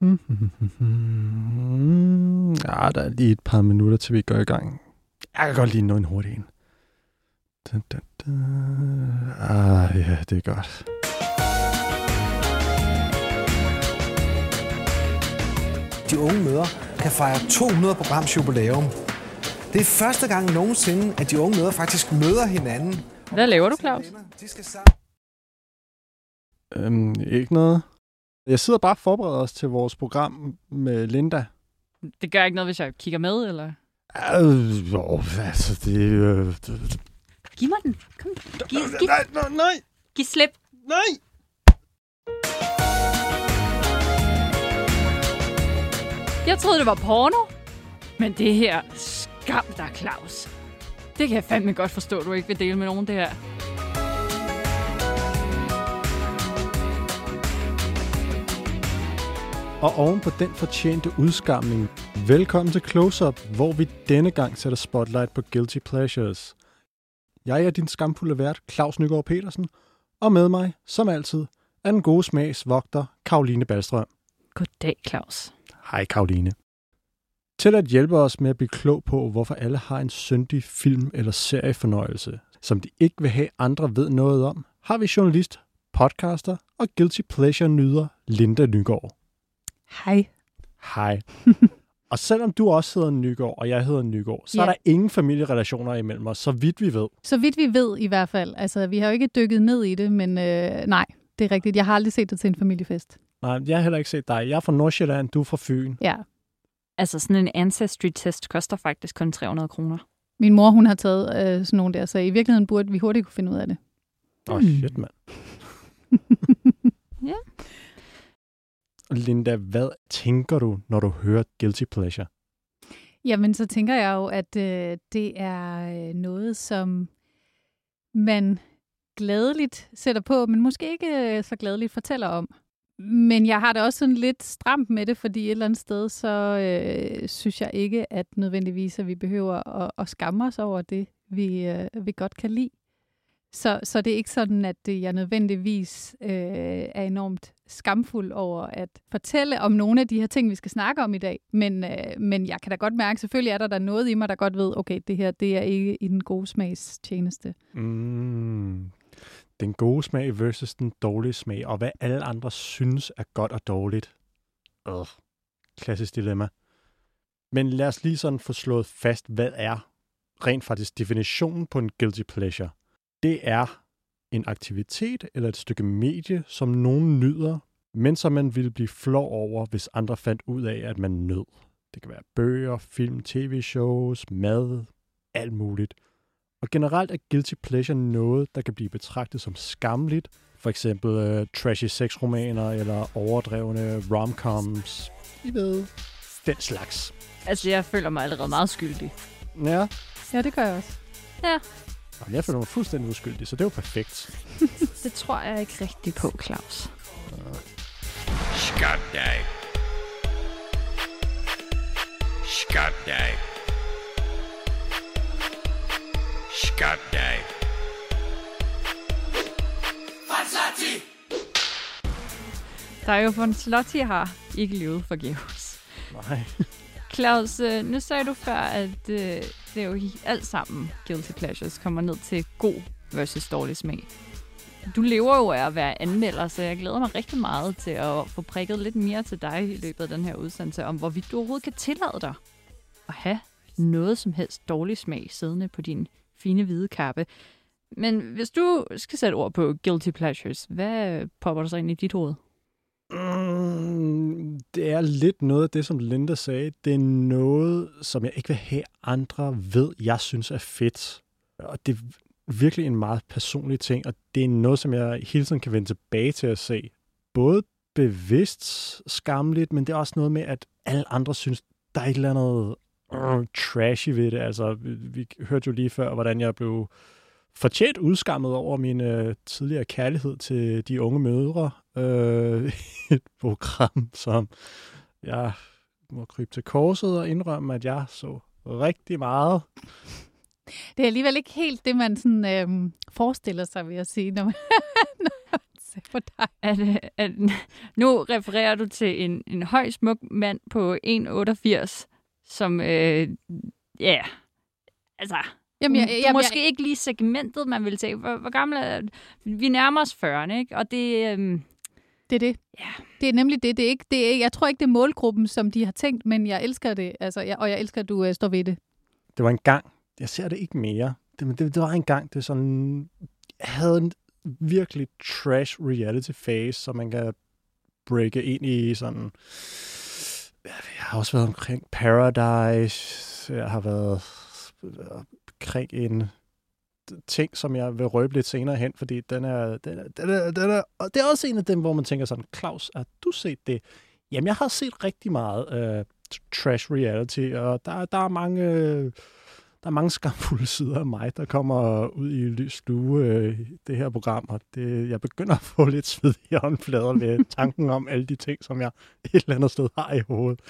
Mm, ja, der er lige et par minutter, til vi går i gang. Jeg kan godt lige nå en hurtig en. Da, da, da. Ah, ja, det er godt. De unge møder kan fejre 200 programs jubilæum. Det er første gang nogensinde, at de unge møder faktisk møder hinanden. Hvad laver du, Claus? Øhm, ikke noget. Jeg sidder bare og forbereder os til vores program med Linda. Det gør ikke noget, hvis jeg kigger med, eller? Øh, jo, altså, det... Øh, det Giv mig den. Kom. Giv, giv, nej, nej, nej, giv slip. nej! Jeg troede, det var porno. Men det her, skam dig, Claus. Det kan jeg fandme godt forstå, du ikke vil dele med nogen, det her. Og oven på den fortjente udskamning, velkommen til Close Up, hvor vi denne gang sætter spotlight på Guilty Pleasures. Jeg er din skamfulde vært, Claus Nygaard Petersen, og med mig, som altid, er den gode smags vogter, Karoline Ballstrøm. Goddag, Claus. Hej Karoline. Til at hjælpe os med at blive klog på, hvorfor alle har en syndig film- eller seriefornøjelse, som de ikke vil have andre ved noget om, har vi journalist, podcaster og Guilty Pleasure-nyder Linda Nygaard. Hej. Hej. og selvom du også hedder Nygaard, og jeg hedder Nygaard, så ja. er der ingen familierelationer imellem os, så vidt vi ved. Så vidt vi ved i hvert fald. Altså, vi har jo ikke dykket ned i det, men øh, nej, det er rigtigt. Jeg har aldrig set det til en familiefest. Nej, jeg har heller ikke set dig. Jeg er fra Nordsjælland, du er fra Fyn. Ja. Altså, sådan en Ancestry-test koster faktisk kun 300 kroner. Min mor, hun har taget øh, sådan nogle der, så i virkeligheden burde vi hurtigt kunne finde ud af det. Åh, oh, shit, mand. Ja. Linda, hvad tænker du, når du hører Guilty Pleasure? Jamen, så tænker jeg jo, at øh, det er øh, noget, som man gladeligt sætter på, men måske ikke øh, så gladeligt fortæller om. Men jeg har det også sådan lidt stramt med det, fordi et eller andet sted, så øh, synes jeg ikke, at nødvendigvis, at vi behøver at, at skamme os over det, vi, øh, vi godt kan lide. Så, så det er ikke sådan, at det, jeg nødvendigvis øh, er enormt skamfuld over at fortælle om nogle af de her ting, vi skal snakke om i dag. Men, øh, men jeg kan da godt mærke, selvfølgelig er der, der noget i mig, der godt ved, okay, det her det er ikke i den gode smags tjeneste. Mm. Den gode smag versus den dårlige smag, og hvad alle andre synes er godt og dårligt. Øh, klassisk dilemma. Men lad os lige sådan få slået fast, hvad er rent faktisk definitionen på en guilty pleasure. Det er en aktivitet eller et stykke medie, som nogen nyder, men som man ville blive flov over, hvis andre fandt ud af, at man nød. Det kan være bøger, film, tv-shows, mad, alt muligt. Og generelt er guilty pleasure noget, der kan blive betragtet som skamligt. For eksempel uh, trashy sexromaner eller overdrevne romcoms. I ved, den slags. Altså, jeg føler mig allerede meget skyldig. Ja, Ja, det gør jeg også. Jamen, jeg føler mig fuldstændig uskyldig, så det jo perfekt. Det tror jeg ikke rigtigt på, Claus. Skam dig. Skam dig. Skam dig. Der er jo von Slotti har ikke levet forgæves. Nej. Claus, øh, nu sagde du før, at øh, det er jo alt sammen guilty pleasures kommer ned til god versus dårlig smag. Du lever jo af at være anmelder, så jeg glæder mig rigtig meget til at få prikket lidt mere til dig i løbet af den her udsendelse, om hvorvidt du overhovedet kan tillade dig at have noget som helst dårlig smag siddende på din fine hvide kappe. Men hvis du skal sætte ord på guilty pleasures, hvad popper der så ind i dit hoved? Mm, det er lidt noget af det, som Linda sagde. Det er noget, som jeg ikke vil have andre ved, jeg synes er fedt. Og det er virkelig en meget personlig ting, og det er noget, som jeg hele tiden kan vende tilbage til at se. Både bevidst skamligt, men det er også noget med, at alle andre synes, der er et eller andet uh, trashy ved det. Altså, vi, vi hørte jo lige før, hvordan jeg blev fortjent udskammet over min øh, tidligere kærlighed til de unge mødre. Øh, et program, som jeg må krybe til korset og indrømme, at jeg så rigtig meget. Det er alligevel ikke helt det, man sådan, øhm, forestiller sig, vil jeg sige, når man, når man sagde for dig. at, at nu refererer du til en, en høj, smuk mand på 1,88, som, øh, ja, altså, Jamen, jeg, jeg, er måske ikke lige segmentet, man vil tage. Hvor, hvor gammel er Vi nærmer os 40'erne, ikke? Og det, øhm, Det er det. Ja. Det er nemlig det. det, er ikke, det er, ikke- jeg tror ikke, det er målgruppen, som de har tænkt, men jeg elsker det. Altså, jeg, og jeg elsker, at du uh, står ved det. Det var en gang. Jeg ser det ikke mere. Det, men det, det var en gang. Det er sådan... Jeg havde en virkelig trash reality phase, så man kan breake ind i sådan... Jeg har også været omkring Paradise. Jeg har været omkring en ting, som jeg vil røbe lidt senere hen, fordi den er, den er, den er, den er, og det er også en af dem, hvor man tænker sådan, Claus, har du set det? Jamen, jeg har set rigtig meget øh, trash reality, og der, der er mange... Øh, der er mange skamfulde sider af mig, der kommer ud i lys lue øh, det her program, og det, jeg begynder at få lidt sved i håndflader ved tanken om alle de ting, som jeg et eller andet sted har i hovedet.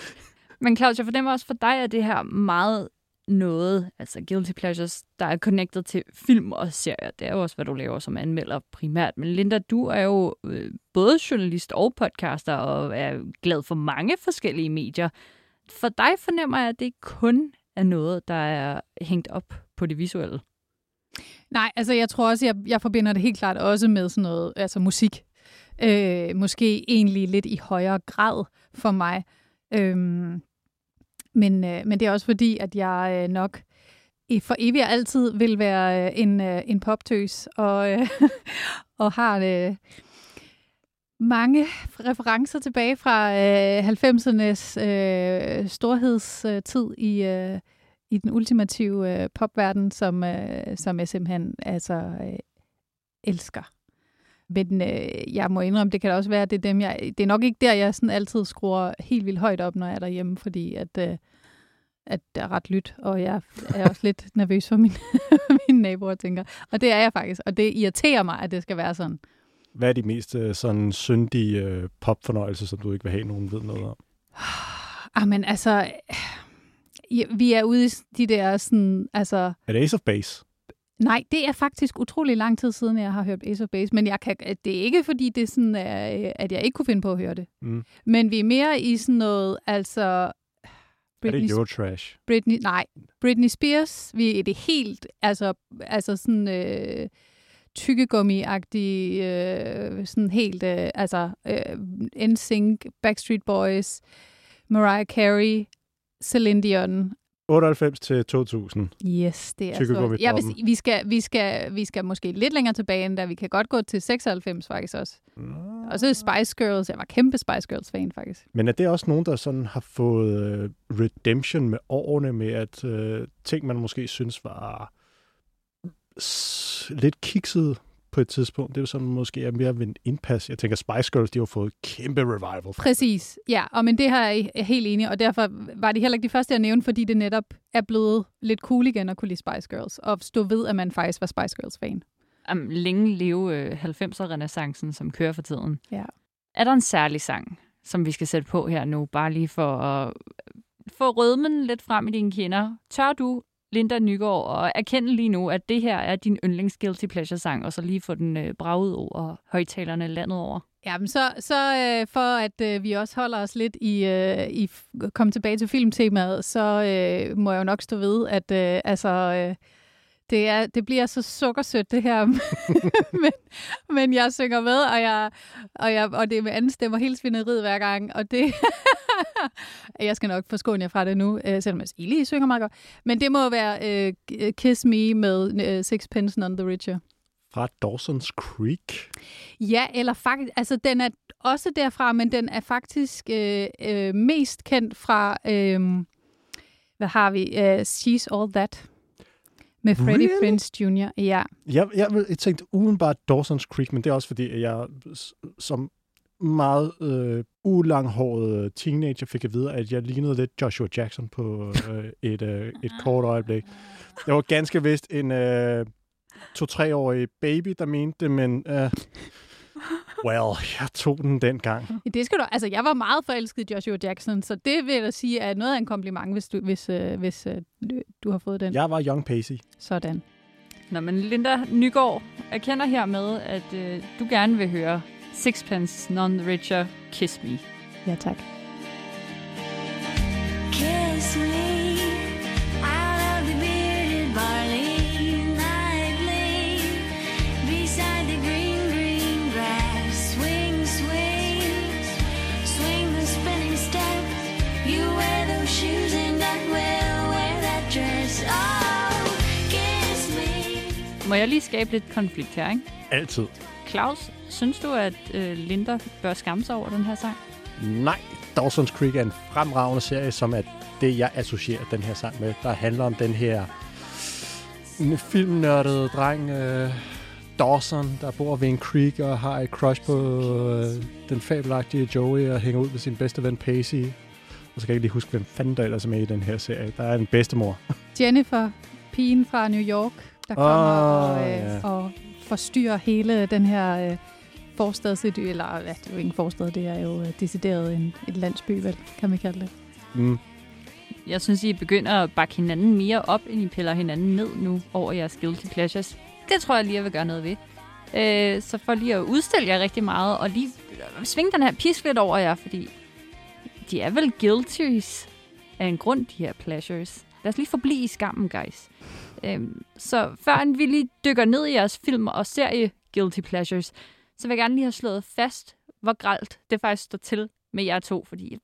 men Claus, jeg fornemmer også for dig, at det her meget noget, altså Guilty Pleasures, der er connected til film og serier. Det er jo også, hvad du laver som anmelder primært. Men Linda, du er jo øh, både journalist og podcaster, og er glad for mange forskellige medier. For dig fornemmer jeg, at det ikke kun er noget, der er hængt op på det visuelle. Nej, altså jeg tror også, jeg, jeg forbinder det helt klart også med sådan noget, altså musik. Øh, måske egentlig lidt i højere grad for mig. Øhm, men, øh, men det er også fordi, at jeg øh, nok for evigt og altid vil være øh, en, øh, en poptøs, og, øh, og har øh, mange referencer tilbage fra øh, 90'ernes øh, storhedstid i, øh, i den ultimative øh, popverden, som, øh, som jeg simpelthen altså, øh, elsker. Men øh, jeg må indrømme, det kan da også være, at det er dem, jeg... Det er nok ikke der, jeg sådan altid skruer helt vildt højt op, når jeg er derhjemme, fordi at, øh, at det er ret lyt, og jeg er også lidt nervøs for mine, mine naboer, tænker. Og det er jeg faktisk, og det irriterer mig, at det skal være sådan. Hvad er de mest øh, sådan syndige øh, popfornøjelser, som du ikke vil have, nogen ved noget om? Ah, men altså... Vi er ude i de der sådan, altså... Er det Ace of Base? Nej, det er faktisk utrolig lang tid siden, jeg har hørt Ace of Base, men jeg kan, det er ikke, fordi det er sådan, er, at jeg ikke kunne finde på at høre det. Mm. Men vi er mere i sådan noget, altså... Er Britney, det Eurotrash? Britney, nej, Britney Spears, vi er det helt, altså, altså sådan øh, tykkegummi-agtige, øh, sådan helt, øh, altså øh, NSYNC, Backstreet Boys, Mariah Carey, Celine Dion, 98 til 2000. Yes, det er så... Toppen. sige, vi skal, vi, skal, vi skal måske lidt længere tilbage end da. Vi kan godt gå til 96 faktisk også. Og så Spice Girls. Jeg var kæmpe Spice Girls-fan faktisk. Men er det også nogen, der sådan har fået øh, redemption med årene, med at øh, ting, man måske synes var lidt kikset på et tidspunkt, det er jo sådan måske er mere ved en indpas. Jeg tænker, Spice Girls, de har fået kæmpe revival. Præcis, ja. Og men det her er jeg helt enig, og derfor var det heller ikke de første, jeg nævnte, fordi det netop er blevet lidt cool igen at kunne lide Spice Girls, og stå ved, at man faktisk var Spice Girls-fan. Um, længe leve øh, 90'er-renaissancen, som kører for tiden. Ja. Er der en særlig sang, som vi skal sætte på her nu, bare lige for at få rødmen lidt frem i dine kinder? Tør du, Linda Nygaard, og erkende lige nu, at det her er din yndlings Guilty Pleasure-sang, og så lige få den øh, braget over højtalerne landet over? Ja, men så, så øh, for at øh, vi også holder os lidt i, øh, i f- komme tilbage til filmtemaet, så øh, må jeg jo nok stå ved, at øh, altså, øh, det, er, det bliver så sukkersødt det her, men, men jeg synger med, og, jeg, og, jeg, og det er med anden stemme og hele svineriet hver gang, og det... jeg skal nok forskåne jer fra det nu, øh, selvom jeg lige synger meget godt. Men det må være øh, Kiss Me med øh, Sixpence None the Richer. Fra Dawson's Creek. Ja, eller faktisk, altså den er også derfra, men den er faktisk øh, øh, mest kendt fra, øh, hvad har vi, øh, She's All That, med Freddie Really? Prinze Jr. Ja, Jeg, jeg, jeg tænkte udenbart Dawson's Creek, men det er også fordi, at jeg som meget øh, ulanghåret teenager fik at vide, at jeg lignede lidt Joshua Jackson på øh, et, øh, et kort øjeblik. Det var ganske vist en øh, to-treårig baby, der mente det, men øh, well, jeg tog den dengang. det skal du, altså jeg var meget forelsket i Joshua Jackson, så det vil jeg da sige er noget af en kompliment, hvis du, hvis, øh, hvis øh, du- har fået den. Jeg var Young Pacey. Sådan. Nå, men Linda Nygaard erkender hermed, at øh, du gerne vil høre Sixpence None the Richer Kiss Me. Ja, tak. Må jeg lige skabe lidt konflikt her, ikke? Altid. Claus, synes du, at øh, Linda bør skamme sig over den her sang? Nej, Dawson's Creek er en fremragende serie, som er det, jeg associerer den her sang med. Der handler om den her filmnørdede dreng, øh, Dawson, der bor ved en creek og har et crush på øh, den fabelagtige Joey og hænger ud med sin bedste ven Pacey. Og så kan jeg ikke lige huske, hvem fanden der ellers er med i den her serie. Der er en bedstemor. Jennifer, pigen fra New York, der kommer Åh, og, øh, ja. og forstyrrer hele den her øh, forstadsidy, eller ja, det er jo ikke en forstad, det er jo øh, decideret en, et landsby, vel, kan man kalde det. Mm. Jeg synes, I begynder at bakke hinanden mere op, end I piller hinanden ned nu over jeres guilty pleasures. Det tror jeg lige, jeg vil gøre noget ved. Øh, så for lige at udstille jer rigtig meget, og lige svinge den her pisk lidt over jer, fordi de er vel guilties af en grund, de her pleasures. Lad os lige forblive i skammen, guys. Øhm, så før vi lige dykker ned i jeres film og serie guilty pleasures, så vil jeg gerne lige have slået fast, hvor gralt det faktisk står til med jer to, fordi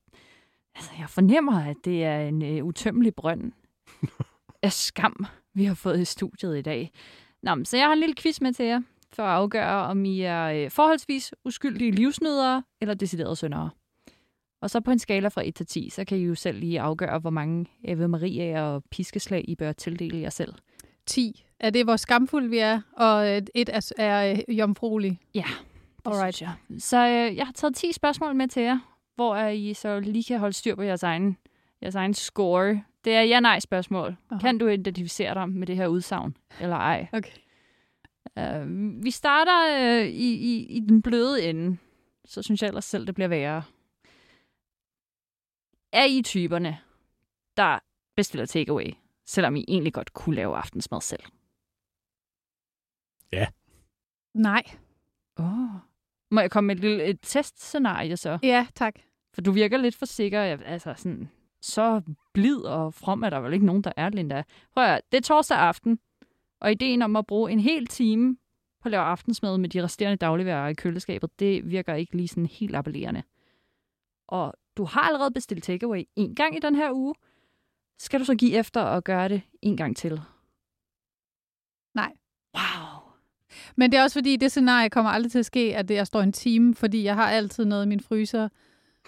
altså, jeg fornemmer, at det er en øh, utømmelig brønd af skam, vi har fået i studiet i dag. Nå, men, så jeg har en lille quiz med til jer, for at afgøre, om I er øh, forholdsvis uskyldige livsnydere eller deciderede syndere. Og så på en skala fra 1 til 10, så kan I jo selv lige afgøre, hvor mange Ave Maria og piskeslag I bør tildele jer selv. 10. Er det, hvor skamfuld vi er, og øh, et er, er øh, jomfruelig? Ja, det Alright. synes jeg. Så øh, jeg har taget 10 spørgsmål med til jer, hvor øh, I så lige kan holde styr på jeres egen, jeres egen score. Det er ja-nej-spørgsmål. Kan du identificere dig med det her udsagn, eller ej? Okay. Uh, vi starter uh, i, i, i den bløde ende. Så synes jeg ellers selv, det bliver værre. Er I typerne, der bestiller takeaway, selvom I egentlig godt kunne lave aftensmad selv? Nej. Oh. Må jeg komme med et lille et testscenarie så? Ja, tak. For du virker lidt for sikker. Altså sådan, så blid og from er der vel ikke nogen, der er, Linda. Prøv at, det er torsdag aften, og ideen om at bruge en hel time på at lave aftensmad med de resterende dagligvarer i køleskabet, det virker ikke lige sådan helt appellerende. Og du har allerede bestilt takeaway en gang i den her uge. Skal du så give efter og gøre det en gang til? Nej. Wow. Men det er også fordi, det scenarie kommer aldrig til at ske, at jeg står en time, fordi jeg har altid noget i min fryser,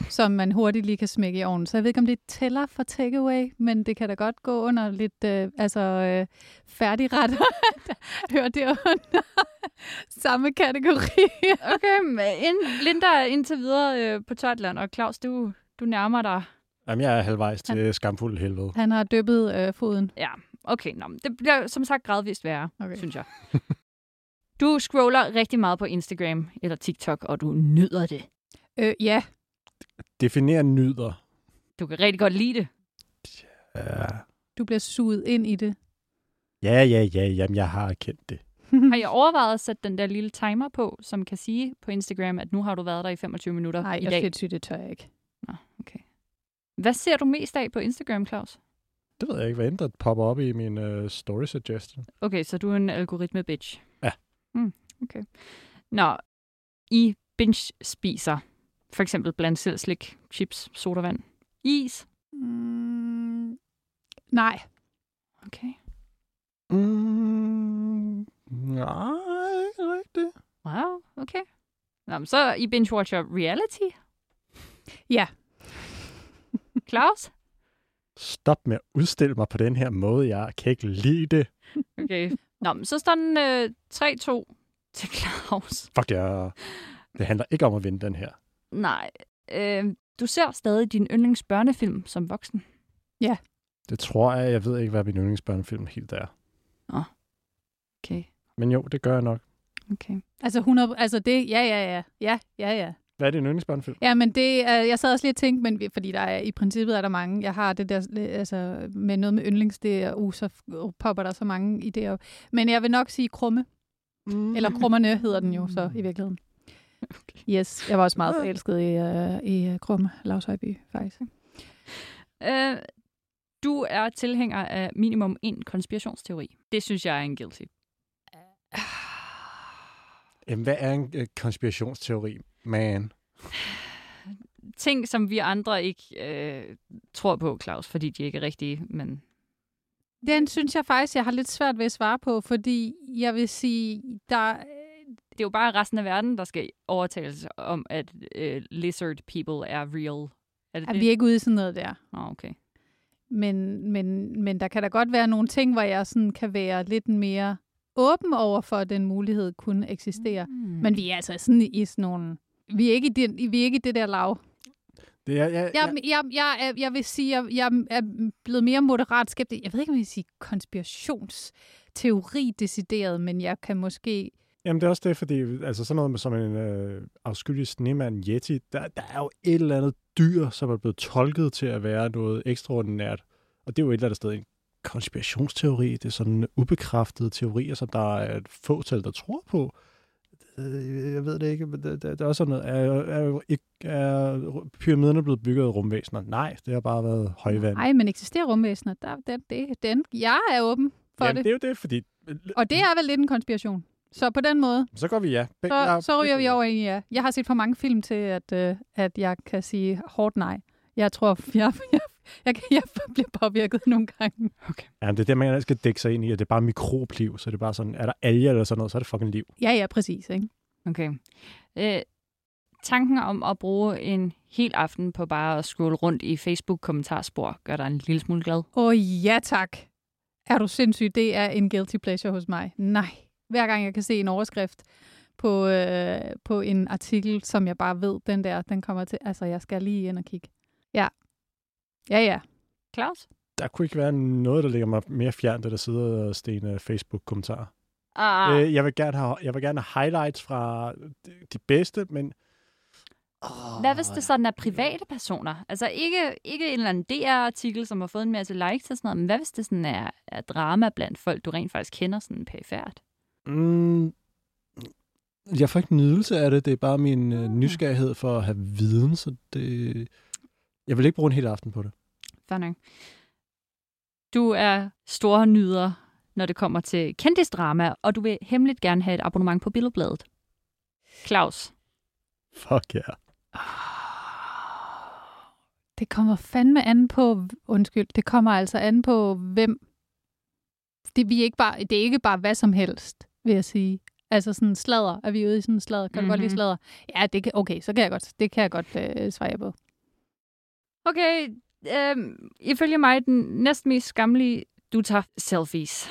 som man hurtigt lige kan smække i ovnen. Så jeg ved ikke, om det tæller for takeaway, men det kan da godt gå under lidt øh, altså, øh, færdigretter. Hører det under samme kategori. Okay, men ind, Linda er indtil videre øh, på tørt land, og Claus, du, du nærmer dig Jamen, jeg er halvvejs til skamfuld helvede. Han har dyppet øh, foden. Ja, okay. Nå, det bliver som sagt gradvist værre. Okay. synes jeg. Du scroller rigtig meget på Instagram eller TikTok, og du nyder det. Øh, ja, Definer nyder. Du kan rigtig godt lide det. Ja, du bliver suget ind i det. ja, ja, ja jamen, jeg har kendt det. Har jeg overvejet at sætte den der lille timer på, som kan sige på Instagram, at nu har du været der i 25 minutter Nej, i jeg dag? fedt sygt, det tør jeg ikke. Hvad ser du mest af på Instagram, Claus? Det ved jeg ikke, hvad end der popper op i min uh, story suggestion. Okay, så du er en algoritme-bitch. Ja. Mm, okay. Nå, I binge-spiser for eksempel blandt selv slik, chips, sodavand, is. Mm, nej. Okay. Mm, nej, ikke rigtigt. Wow, okay. Nå, men så I binge-watcher reality? Ja. Claus? Stop med at udstille mig på den her måde. Jeg kan ikke lide det. Okay. Nå, men så står den øh, 3-2 til Claus. Fuck, jeg... Det handler ikke om at vinde den her. Nej. Øh, du ser stadig din yndlingsbørnefilm som voksen. Det tror jeg, jeg ved ikke, hvad min yndlingsbørnefilm helt er. Okay. Men jo, det gør jeg nok. Okay. Altså 100, altså det, ja, ja, ja. Ja, ja, ja. Hvad er din yndlingsbørnefilm? Ja, men det, jeg sad også lige og tænkte, men fordi der er, i princippet er der mange. Jeg har det der, altså med noget med yndlings, det er, uh, så uh, popper der så mange idéer op. Men jeg vil nok sige krumme. Mm. Eller krummerne hedder den jo så i virkeligheden. Okay. Yes, jeg var også meget forelsket i, uh, i uh, Krumme, Lars Højby, faktisk. Øh, du er tilhænger af minimum en konspirationsteori. Det synes jeg er en guilty. Jamen, hvad er en øh, konspirationsteori, man? Ting, som vi andre ikke øh, tror på, Claus, fordi de ikke er rigtige, men Den synes jeg faktisk, jeg har lidt svært ved at svare på, fordi jeg vil sige, der, det er jo bare resten af verden, der skal overtales om, at øh, lizard people er real. Er det er det? vi er ikke ude i sådan noget der. Oh, okay. Men, men, men der kan da godt være nogle ting, hvor jeg sådan kan være lidt mere åben over for, at den mulighed kunne eksistere. Mm. Men vi er altså sådan i sådan nogle... Vi er ikke i det, vi er ikke i det der lav. Det er, jeg, Jeg, jeg, jeg, er- jeg vil sige, jeg, jeg er blevet mere moderat skeptisk. Jeg ved ikke, om jeg vil sige konspirationsteori decideret, men jeg kan måske... Jamen, det er også det, fordi altså, sådan noget med som en øh, afskyldig snemand Yeti, der, der er jo et eller andet dyr, som er blevet tolket til at være noget ekstraordinært. Og det er jo et eller andet sted en konspirationsteori. Det er sådan ubekræftede teorier, som der er et fåtal, der tror på. Øh, Jeg ved det ikke, men det, det, det er også sådan noget. Er, er, ikke, er pyramiderne blevet bygget af rumvæsener? Nej, det har bare været højvand. Nej, men eksisterer rumvæsener? Der, den, det, den, jeg er åben for Jamen, det. det er jo det, fordi... Og det er vel lidt en konspiration. Så på den måde, Så går vi ja. Begge- så, jeg- så ryger vi over i ja. Jeg har set for mange film til, at, øh, at jeg kan sige hårdt nej. Jeg tror, jeg, jeg, jeg, jeg bliver påvirket nogle gange. Ja, det er det, man skal dække sig ind i, at det er bare mikrobliv, så det er bare sådan, er der alger eller sådan noget, så er det fucking liv. Ja, ja, præcis. Ikke? Okay. Øh, tanken om at bruge en hel aften på bare at scrolle rundt i Facebook-kommentarspor gør dig en lille smule glad. Åh oh, ja tak. Er du sindssyg? Det er en guilty pleasure hos mig. Nej. Hver gang jeg kan se en overskrift på, øh, på en artikel, som jeg bare ved, den der, den kommer til. Altså, jeg skal lige ind og kigge. Ja. Ja, ja. Claus? Der kunne ikke være noget, der ligger mig mere fjernt, end at sidde og stene Facebook-kommentarer. Ah, Øh, jeg, vil gerne have, jeg vil gerne have highlights fra de, de bedste, men... Oh, Hvad hvis det sådan er private personer? Altså ikke, ikke en eller anden DR-artikel, som har fået en masse likes og sådan noget, men hvad hvis det sådan er, er drama blandt folk, du rent faktisk kender sådan perifært? Mm, jeg får ikke nydelse af det. Det er bare min øh, nysgerrighed for at have viden, så det... Jeg vil ikke bruge en hel aften på det. Fair nok. Du er store nyder, når det kommer til kendisdrama, og du vil hemmeligt gerne have et abonnement på Billedbladet. Claus, Fuck ja. Yeah. Det kommer fandme an på, undskyld, det kommer altså an på, hvem. Det, vi er ikke bare, det er ikke bare hvad som helst, vil jeg sige. Altså sådan sladder. Er vi ude i sådan sladder? Kan mm-hmm. du godt lide Mhm. sladder? Ja, det kan, okay, så kan jeg godt, det kan jeg godt øh, svare på. Okay, øhm, ifølge mig den næsten mest skamlige, du tager selfies.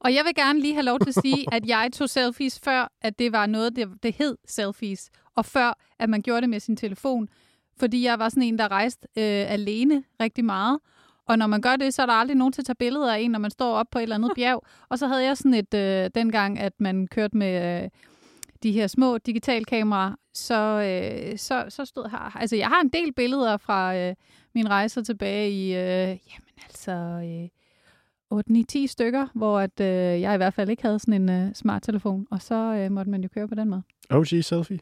Og jeg vil gerne lige have lov til at sige, at jeg tog selfies før, at det var noget, det, det hed selfies. Og før, at man gjorde det med sin telefon. Fordi jeg var sådan en, der rejste øh, alene rigtig meget. Og når man gør det, så er der aldrig nogen til at tage billeder af en, når man står op på et eller andet bjerg. Og så havde jeg sådan et, øh, dengang, at man kørte med øh, de her små digitalkameraer, så, øh, så, så stod her. Altså, jeg har en del billeder fra øh, mine rejser tilbage i, øh, jamen altså, øh, 8-9-10 stykker, hvor at, øh, jeg i hvert fald ikke havde sådan en øh, smart telefon, og så øh, måtte man jo køre på den måde. OG selfie?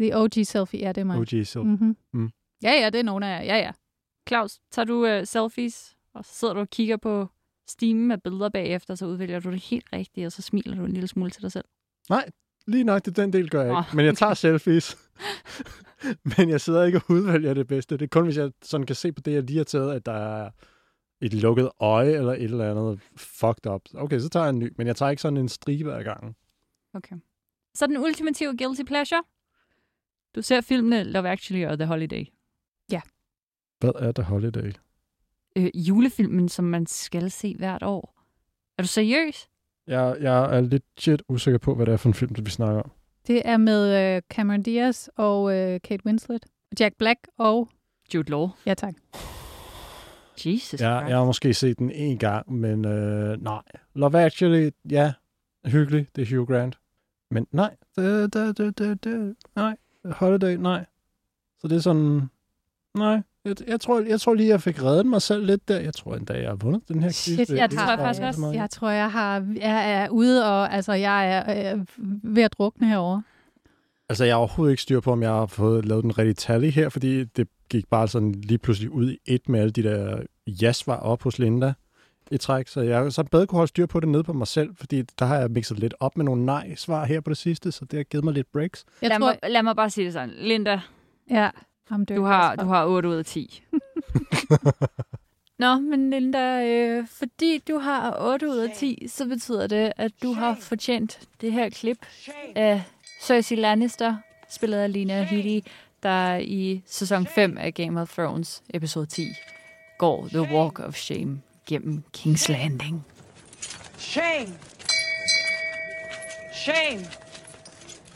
The OG selfie, ja, det er mig. OG selfie. Mm-hmm. Mm. Ja, ja, det er nogen af jer. Ja, ja. Claus, tager du øh, selfies, og så sidder du og kigger på stimen med billeder bagefter, så udvælger du det helt rigtige, og så smiler du en lille smule til dig selv. Lige nok, det den del gør jeg ikke. Åh. Men jeg tager selfies. Men jeg sidder ikke og udvælger det bedste. Det er kun, hvis jeg sådan kan se på det, jeg lige har taget, at der er et lukket øje eller et eller andet fucked up. Okay, så tager jeg en ny. Men jeg tager ikke sådan en stribe ad gangen. Okay. Så den ultimative guilty pleasure? Du ser filmene Love Actually og The Holiday. Hvad er The Holiday? Øh, julefilmen, som man skal se hvert år. Er du seriøs? Jeg, jeg er lidt shit usikker på, hvad det er for en film, vi snakker om. Det er med øh, Cameron Diaz og øh, Kate Winslet. Jack Black og... Jude Law. Ja, tak. Jesus Jeg, Christ. jeg har måske set den en gang, men øh, nej. Love Actually, ja, hyggelig. Det er Hugh Grant. Men nej, det, det, det, det, det, nej, Holiday, nej. Så det er sådan, nej, jeg, jeg, tror, jeg tror lige, jeg fik reddet mig selv lidt der. Jeg tror endda, jeg har vundet den her Shit, quiz. jeg Det tror jeg faktisk også. Jeg tror, jeg, har, jeg er ude, og altså, jeg er øh, ved at drukne herovre. Altså, jeg har overhovedet ikke styr på, om jeg har fået lavet den rigtige tally her, fordi det gik bare sådan lige pludselig ud i et med alle de der ja-svar op hos Linda i træk. Så jeg så bedre kunne holde styr på det nede på mig selv, fordi der har jeg mixet lidt op med nogle nej-svar her på det sidste, så det har givet mig lidt breaks. Jeg lad, tror, mig, lad mig bare sige det sådan. Linda, ja, ham du har, du har 8 ud af 10. Nå, men Linda, øh, fordi du har 8 ud af 10, så betyder det, at du har fortjent det her klip af Cersei Lannister, spillet af Lina Headey, der i sæson 5 af Game of Thrones, episode 10, går The Walk of Shame gennem King's Landing. Shame! Shame!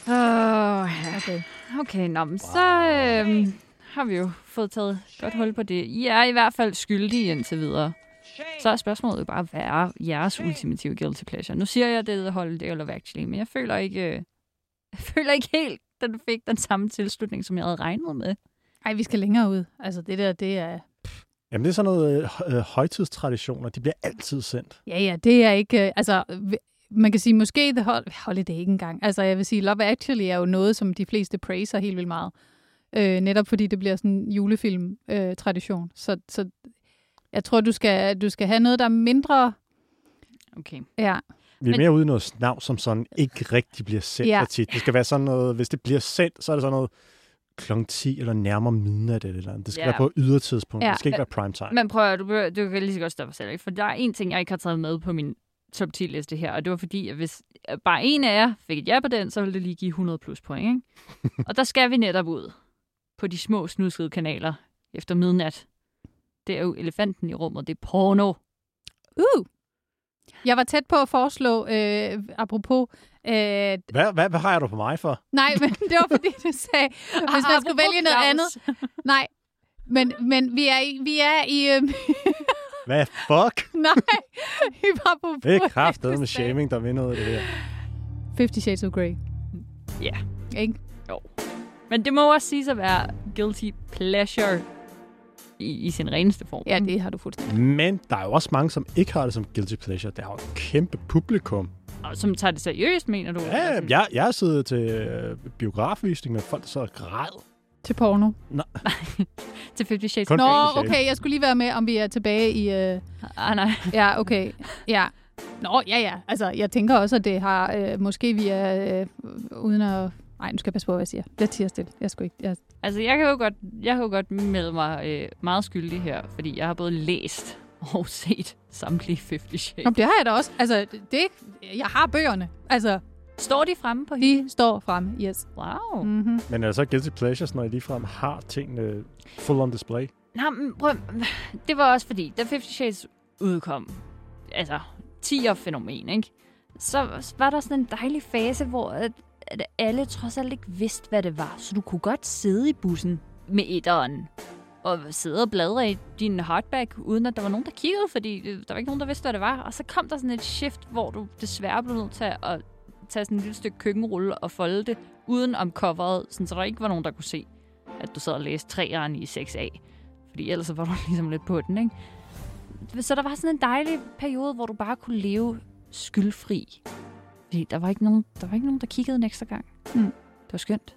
Oh, Okay. Okay, nå, men så øh, har vi jo fået taget godt hul på det. I er i hvert fald skyldige indtil videre. Så er spørgsmålet jo bare, hvad er jeres ultimative guilty pleasure? Nu siger jeg, det er Holiday or Love Actually, men jeg føler ikke, øh, jeg føler ikke helt, den fik den samme tilslutning, som jeg havde regnet med. Ej, vi skal længere ud. Altså, det der, det er... Jamen, det er sådan noget øh, øh, højtidstraditioner. De bliver altid sendt. Ja, ja, det er ikke... øh, Altså, man kan sige, måske The Hol- Holiday ikke engang. Altså, jeg vil sige, Love Actually er jo noget, som de fleste praiser helt vildt meget. Øh, netop fordi det bliver sådan en julefilm-tradition. så, så jeg tror, du skal, du skal have noget, der er mindre... Okay. Ja, Vi er Men- mere ude i noget snav, som sådan ikke rigtig bliver sendt Ja. tit. Det skal være sådan noget, hvis det bliver sendt, så er det sådan noget kl. 10 eller nærmere midnat eller eller andet. Det skal Ja. være på ydertidspunkt. Ja. Det skal ikke være prime time. Men prøv at, du, behøver- du kan lige så godt stoppe selv, ikke? for der er en ting, jeg ikke har taget med på min top 10 liste her, og det var fordi, at hvis bare en af jer fik et ja på den, så ville det lige give 100 plus point. Ikke? og der skal vi netop ud på de små snuskede kanaler efter midnat. Det er jo elefanten i rummet, det er porno. Uh! Jeg var tæt på at foreslå, øh, apropos... Øh, Hvad, hvad, hvad har du på mig for? nej, men det var fordi, du sagde, hvis man skulle vælge noget andet. Nej, men, men vi er i... Vi er i øh, Hvad fuck? nej, vi var på... Det er kraftet med shaming, der vinder ud af det her. 50 Shades of Grey. Ja. Ikke? Men det må også sige at være guilty pleasure i, i sin reneste form. Ja, det har du fuldstændig. Men der er jo også mange, som ikke har det som guilty pleasure. Der er jo et kæmpe publikum. Og som tager det seriøst, mener du? Ja, Altså, jeg, jeg har siddet til øh, biografvisning med folk, der så græd. Til porno. Til 50 Shades. Kun Nå, okay, jeg skulle lige være med, om vi er tilbage i... Øh... Ah, nej. Ja, okay. Ja. Nå, ja, ja. Altså, jeg tænker også, at det har... Øh, måske vi er... Øh, uden at... Nej, nu skal jeg passe på, hvad jeg siger. Lidt tiger stille. Jeg skulle ikke... Jeg... Altså, jeg kan jo godt, jeg kan jo godt melde mig øh, meget skyldig her, fordi jeg har både læst og set samtlige 50 Shades. Nå, det har jeg da også. Altså, det... Jeg har bøgerne. Altså, Står de fremme på hende? de står frem. Yes. Wow. Mm. Mm-hmm. Men er det så guilty pleasures, når I ligefrem har tingene full on display? Nå, men prøv, det var også fordi, da 50 Shades udkom, altså 10'er fænomen, ikke? Så var der sådan en dejlig fase, hvor at, at alle trods alt ikke vidste, hvad det var. Så du kunne godt sidde i bussen med etteren og sidde og bladre i din hardback, uden at der var nogen, der kiggede, fordi der var ikke nogen, der vidste, hvad det var. Og så kom der sådan et shift, hvor du desværre blev nødt til at tage sådan et lille stykke køkkenrulle og folde det uden om coveret, sådan, så der ikke var nogen, der kunne se, at du sad og læste træeren i 6A. Fordi ellers var du ligesom lidt på den, ikke? Så der var sådan en dejlig periode, hvor du bare kunne leve skyldfri. Fordi der var ikke nogen, der, var ikke nogen, der kiggede en ekstra gang. Mm. Det var skønt.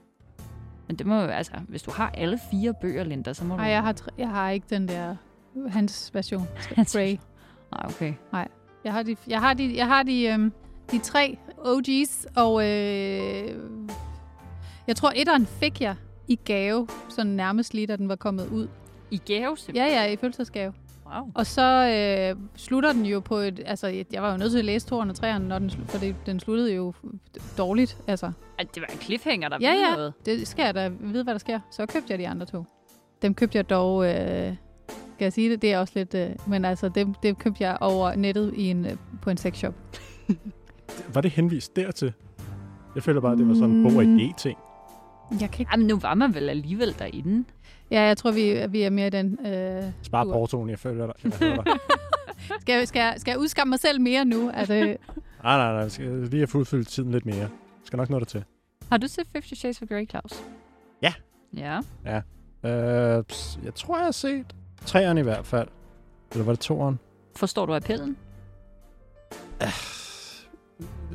Men det må jo, altså, hvis du har alle fire bøger, Linda, så må Nej, du... jeg har, jeg har ikke den der... Hans version. Hans Grey. Nej, okay. Jeg har de, jeg har de, jeg har de, øhm, de tre OG's, og øh, jeg tror, etteren fik jeg i gave, sådan nærmest lige, da den var kommet ud. I gave, simpelthen. Ja, ja, i fødselsdagsgave. Wow. Og så øh, slutter den jo på et... Altså, jeg var jo nødt til at læse toeren og treeren, når den, for det, den sluttede jo dårligt. Altså, det var en cliffhanger, der Ja, ja. noget. det skal jeg da vide, hvad der sker. Så købte jeg de andre to. Dem købte jeg dog... Øh, skal jeg sige det? Det er også lidt... Øh, men altså, dem, dem købte jeg over nettet i en, øh, på en sexshop. Var det henvist dertil? Jeg føler bare, at det var sådan en bog og Mm. idé-ting. Jeg kan ikke... Jamen, nu var man vel alligevel derinde. Ja, jeg tror, vi, vi er mere i den... Øh, Spar portoen, jeg føler dig. Jeg skal, jeg- skal, jeg- skal jeg udskamme mig selv mere nu? Altså, Nej, nej, nej. Jeg skal lige have fuldfyldt tiden lidt mere. Skal nok nå det til. Har du set Fifty Shades of Grey, Claus? Ja. Ja. Øh, ps- jeg tror, jeg har set træerne i hvert fald. Eller var det toeren? Forstår du appellen?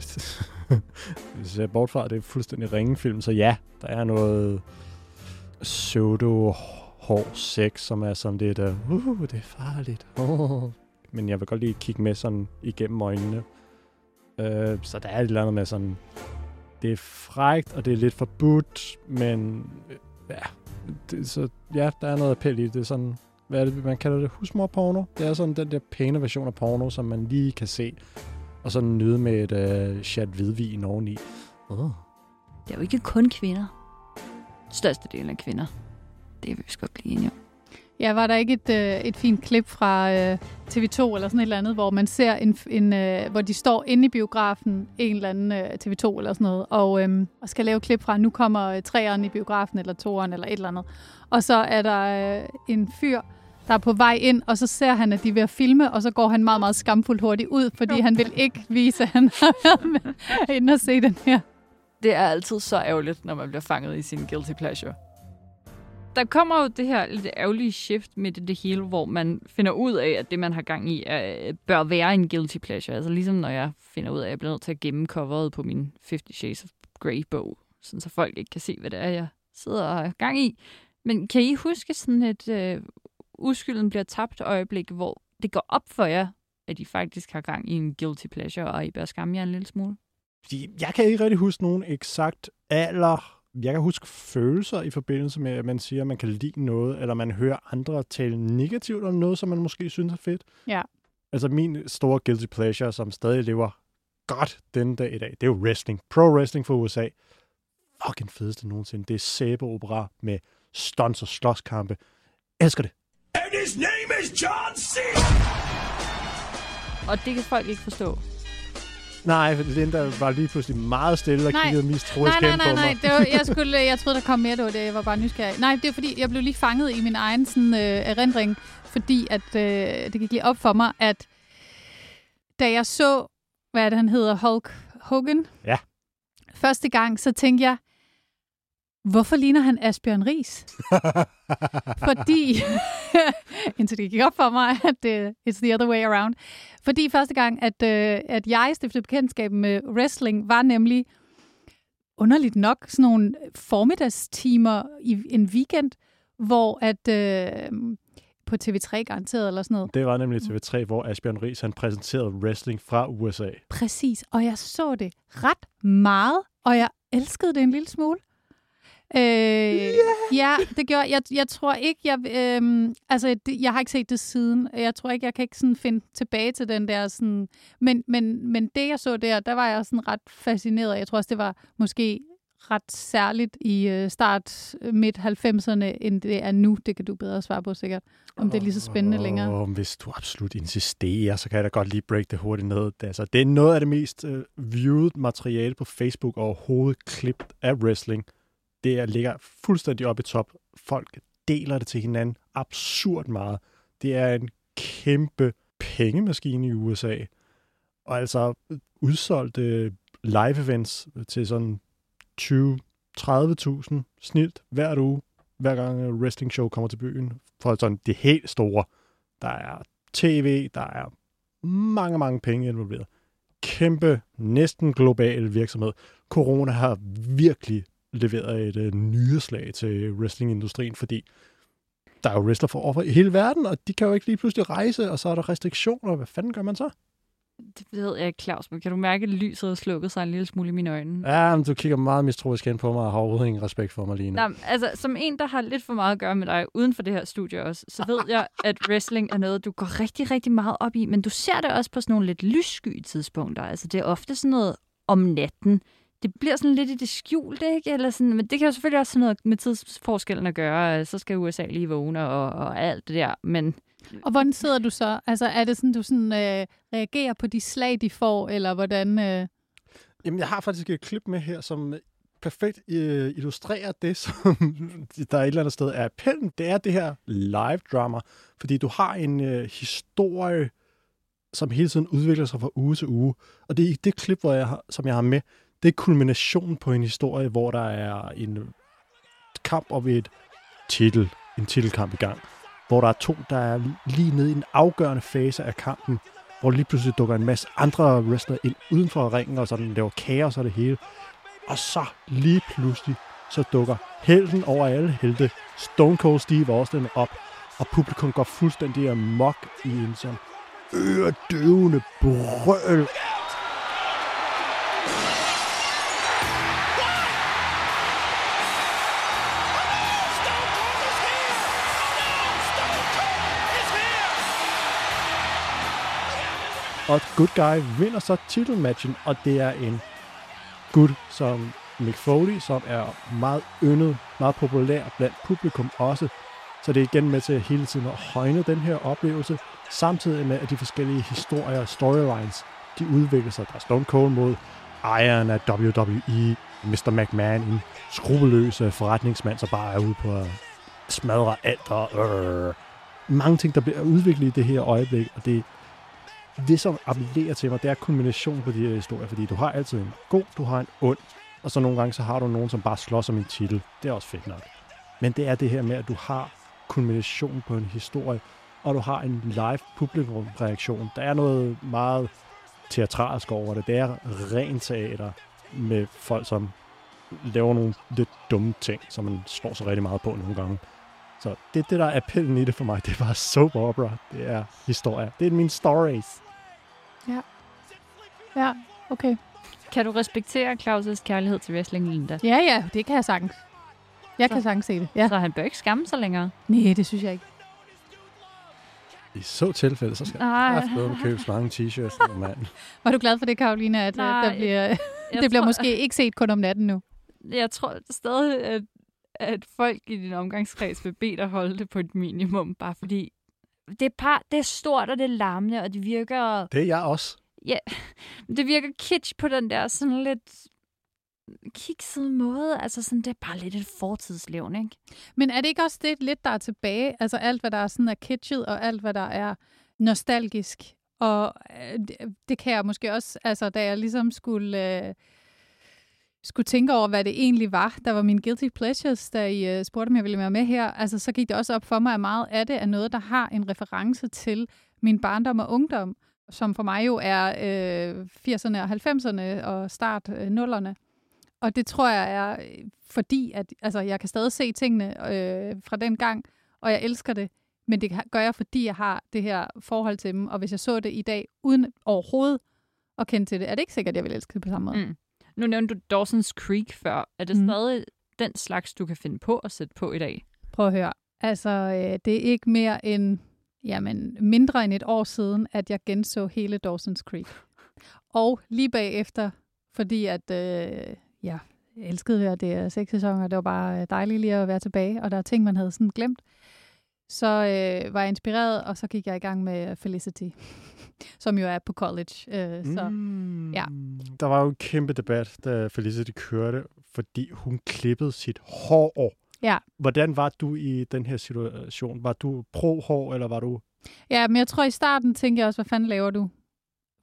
Hvis jeg bort fra, det er fuldstændig ringe film, så ja, der er noget pseudo hård sex, som er sådan lidt, uh, uh det er farligt. Men jeg vil godt lige kigge med sådan igennem øjnene. Uh, så der er et eller andet med sådan, det er frægt, og det er lidt forbudt, men øh, ja, det, så ja, der er noget appel i det. Det er sådan, hvad er det, man kalder det? Husmorporno. Det er sådan den der pæne version af porno, som man lige kan se og så nyde med et øh, chat hvidvin oveni. Oh. Det er jo ikke kun kvinder. Størstedelen af kvinder. Det vil vi sgu godt blive enige om. Ja, var der ikke et, øh, et fint klip fra øh, TV2 eller sådan et eller andet, hvor man ser en, en øh, hvor de står inde i biografen, en eller anden øh, TV2 eller sådan noget, og, øh, og skal lave klip fra, nu kommer øh, træeren i biografen, eller toeren, eller et eller andet. Og så er der øh, en fyr, der er på vej ind, og så ser han, at de er ved at filme, og så går han meget, meget skamfuldt hurtigt ud, fordi han vil ikke vise, at han har været med inde og se den her. Det er altid så ærgerligt, når man bliver fanget i sin guilty pleasure. Der kommer jo det her lidt ærgerlige shift midt i det hele, hvor man finder ud af, at det, man har gang i, er, bør være en guilty pleasure. Altså ligesom når jeg finder ud af, at jeg bliver nødt til at gemme coveret på min 50 Shades of Grey-bog, sådan så folk ikke kan se, hvad det er, jeg sidder og har gang i. Men kan I huske sådan et øh, uskylden bliver tabt øjeblik, hvor det går op for jer, at I faktisk har gang i en guilty pleasure, og I bør skamme jer en lille smule? Fordi jeg kan ikke rigtig huske nogen eksakt alder. Jeg kan huske følelser i forbindelse med, at man siger, at man kan lide noget, eller man hører andre tale negativt om noget, som man måske synes er fedt. Ja. Altså min store guilty pleasure, som stadig lever godt den dag i dag, det er jo wrestling. Pro wrestling for USA. Fucking fedeste nogensinde. Det er sæbeopera med stunts og slåskampe. Elsker det. And his name is John C. Og det kan folk ikke forstå. Nej, Linda var lige pludselig meget stille og Nej. kiggede mistroisk Nej, nej, nej, nej. mig. Det var, jeg, skulle, jeg troede, der kom mere, det var det. Jeg var bare nysgerrig. Nej, det er fordi, jeg blev lige fanget i min egen sådan, øh, erindring, fordi at, øh, det gik lige op for mig, at da jeg så, hvad er det, han hedder, Hulk Hogan, Ja. første gang, så tænkte jeg, hvorfor ligner han Asbjørn Ries? fordi, indtil det gik op for mig, at det it's the other way around. Fordi første gang, at, øh, at jeg stiftede bekendtskab med wrestling, var nemlig underligt nok sådan nogle formiddagstimer i en weekend, hvor at øh, på TV3 garanteret eller sådan noget. Det var nemlig TV3, hvor Asbjørn Ries han præsenterede wrestling fra USA. Præcis, og jeg så det ret meget, og jeg elskede det en lille smule. Øh, yeah. Ja, det gjorde jeg. Jeg tror ikke, jeg... Øh, altså, det, jeg har ikke set det siden. Jeg tror ikke, jeg kan ikke sådan finde tilbage til den der sådan... Men, men, men det, jeg så der, der var jeg sådan ret fascineret. Jeg tror også, det var måske ret særligt i øh, start øh, midt 90'erne, end det er nu. Det kan du bedre svare på sikkert, om det er lige så spændende længere. Og hvis du absolut insisterer, så kan jeg da godt lige break det hurtigt ned. Det, altså, det er noget af det mest uh, viewed materiale på Facebook overhovedet klippet af wrestling. Det er, ligger fuldstændig oppe i top. Folk deler det til hinanden absurd meget. Det er en kæmpe pengemaskine i USA. Og altså udsolgte live events til sådan 20-30.000 snilt hver uge, hver gang et wrestling show kommer til byen. For sådan det helt store. Der er tv, der er mange, mange penge involveret. Kæmpe, næsten global virksomhed. Corona har virkelig leveret et uh, nyheslag til wrestlingindustrien, fordi der er jo wrestler for over i hele verden, og de kan jo ikke lige pludselig rejse, og så er der restriktioner. Hvad fanden gør man så? Det ved jeg ikke, Claus, men kan du mærke, at lyset har slukket sig en lille smule i mine øjne? Ja, men du kigger meget mistroisk hen på mig, og har overhovedet ingen respekt for mig lige nu. Nå, altså, som en, der har lidt for meget at gøre med dig uden for det her studie også, så ved jeg, at wrestling er noget, du går rigtig, rigtig meget op i, men du ser det også på sådan nogle lidt lyssky tidspunkter. Altså, det er ofte sådan noget om natten. Det bliver sådan lidt i det skjulte, ikke? Eller sådan, men det kan jo selvfølgelig også have noget med tidsforskellen at gøre. Så skal USA lige vågne og, og alt det der. Men Og hvordan sidder du så? Altså, er det sådan, du sådan, øh, reagerer på de slag, de får, eller hvordan... Øh... Jamen, jeg har faktisk et klip med her, som perfekt øh, illustrerer det, som der er et eller andet sted er appellen. Det er det her live drama, fordi du har en øh, historie, som hele tiden udvikler sig fra uge til uge. Og det er i det klip, hvor jeg har, som jeg har med, det er kulminationen på en historie, hvor der er en kamp om et titel, en titelkamp i gang. Hvor der er to, der er lige nede i en afgørende fase af kampen, hvor lige pludselig dukker en masse andre wrestlere ind uden for ringen, og sådan laver kaos og det hele. Og så lige pludselig, så dukker helten over alle helte, Stone Cold Steve Austin op, og publikum går fuldstændig amok i en sådan øredøvende brøl Og Good Guy vinder så titelmatchen, og det er en gut som Mick Foley, som er meget yndet, meget populær blandt publikum også. Så det er igen med til hele tiden at højne den her oplevelse, samtidig med, at de forskellige historier og storylines, de udvikler sig. Der er Stone Cold mod ejeren af WWE, Mr. McMahon, en skrupelløs øh, forretningsmand, som bare er ude på at smadre alt og øh. mange ting, der bliver udviklet i det her øjeblik, og det det, som appellerer til mig, det er kombinationen på de her historier, fordi du har altid en god, du har en ond, og så nogle gange, så har du nogen, som bare slås om en titel. Det er også fedt nok. Men det er det her med, at du har kombination på en historie, og du har en live publikumreaktion. Der er noget meget teatralsk over det. Det er rent teater med folk, som laver nogle lidt dumme ting, som man slår sig rigtig meget på nogle gange. Så det er det, der er appellen i det for mig. Det er bare soap opera. Det er historie. Det er mine stories. Ja, okay. Kan du respektere Claus' kærlighed til wrestling, Linda? Ja, ja, det kan jeg sagtens. Jeg Så- kan sagtens se det. Ja. Så han bør ikke skamme sig længere. Nej, det synes jeg ikke. I så tilfælde, så skal Nej. jeg have købe så mange t-shirts, mand. Var du glad for det, Karoline, at Nej, Nej, der bliver, Jeg det bliver tror, måske ikke set kun om natten nu? Jeg tror stadig, at, at folk i din omgangskreds vil bede dig holde det på et minimum, bare fordi det er, par, det er stort, og det er larmende, og det virker, Det er jeg også. det virker kitsch på den der sådan lidt kiksede måde. Altså sådan, det er bare lidt et fortidslevn, ikke? Men er det ikke også det lidt, der er tilbage? Altså alt, hvad der er sådan er kitschet, og alt, hvad der er nostalgisk. Og øh, det, det kan jeg måske også, altså da jeg ligesom skulle, øh, skulle tænke over, hvad det egentlig var, der var mine guilty pleasures, da I øh, spurgte, om jeg ville være med her, altså så gik det også op for mig, at meget af det er noget, der har en reference til min barndom og ungdom, som for mig jo er øh, 80'erne og 90'erne og start øh, 0'erne. Og det tror jeg er øh, fordi, at altså, jeg kan stadig se tingene øh, fra den gang, og jeg elsker det. Men det gør jeg, fordi jeg har det her forhold til dem. Og hvis jeg så det i dag, uden overhovedet at kende til det, er det ikke sikkert, at jeg vil elske det på samme måde. Mm. Nu nævnte du Dawson's Creek før. Er det Mm. stadig den slags, du kan finde på at sætte på i dag? Prøv at høre. Altså, øh, det er ikke mere end, jamen, mindre end et år siden, at jeg genså hele Dawson's Creek. Og lige bagefter, fordi at, øh, ja, jeg elskede og det er seks sæsoner, det var bare øh, dejligt lige at være tilbage, og der er ting, man havde sådan glemt. Så øh, var jeg inspireret, og så gik jeg i gang med Felicity, som jo er på college. Øh, så Mm. ja. Der var jo en kæmpe debat, da Felicity kørte, fordi hun klippede sit hår. Ja. Hvordan var du i den her situation? Var du pro-hår, eller var du... Ja, men jeg tror i starten tænkte jeg også, hvad fanden laver du?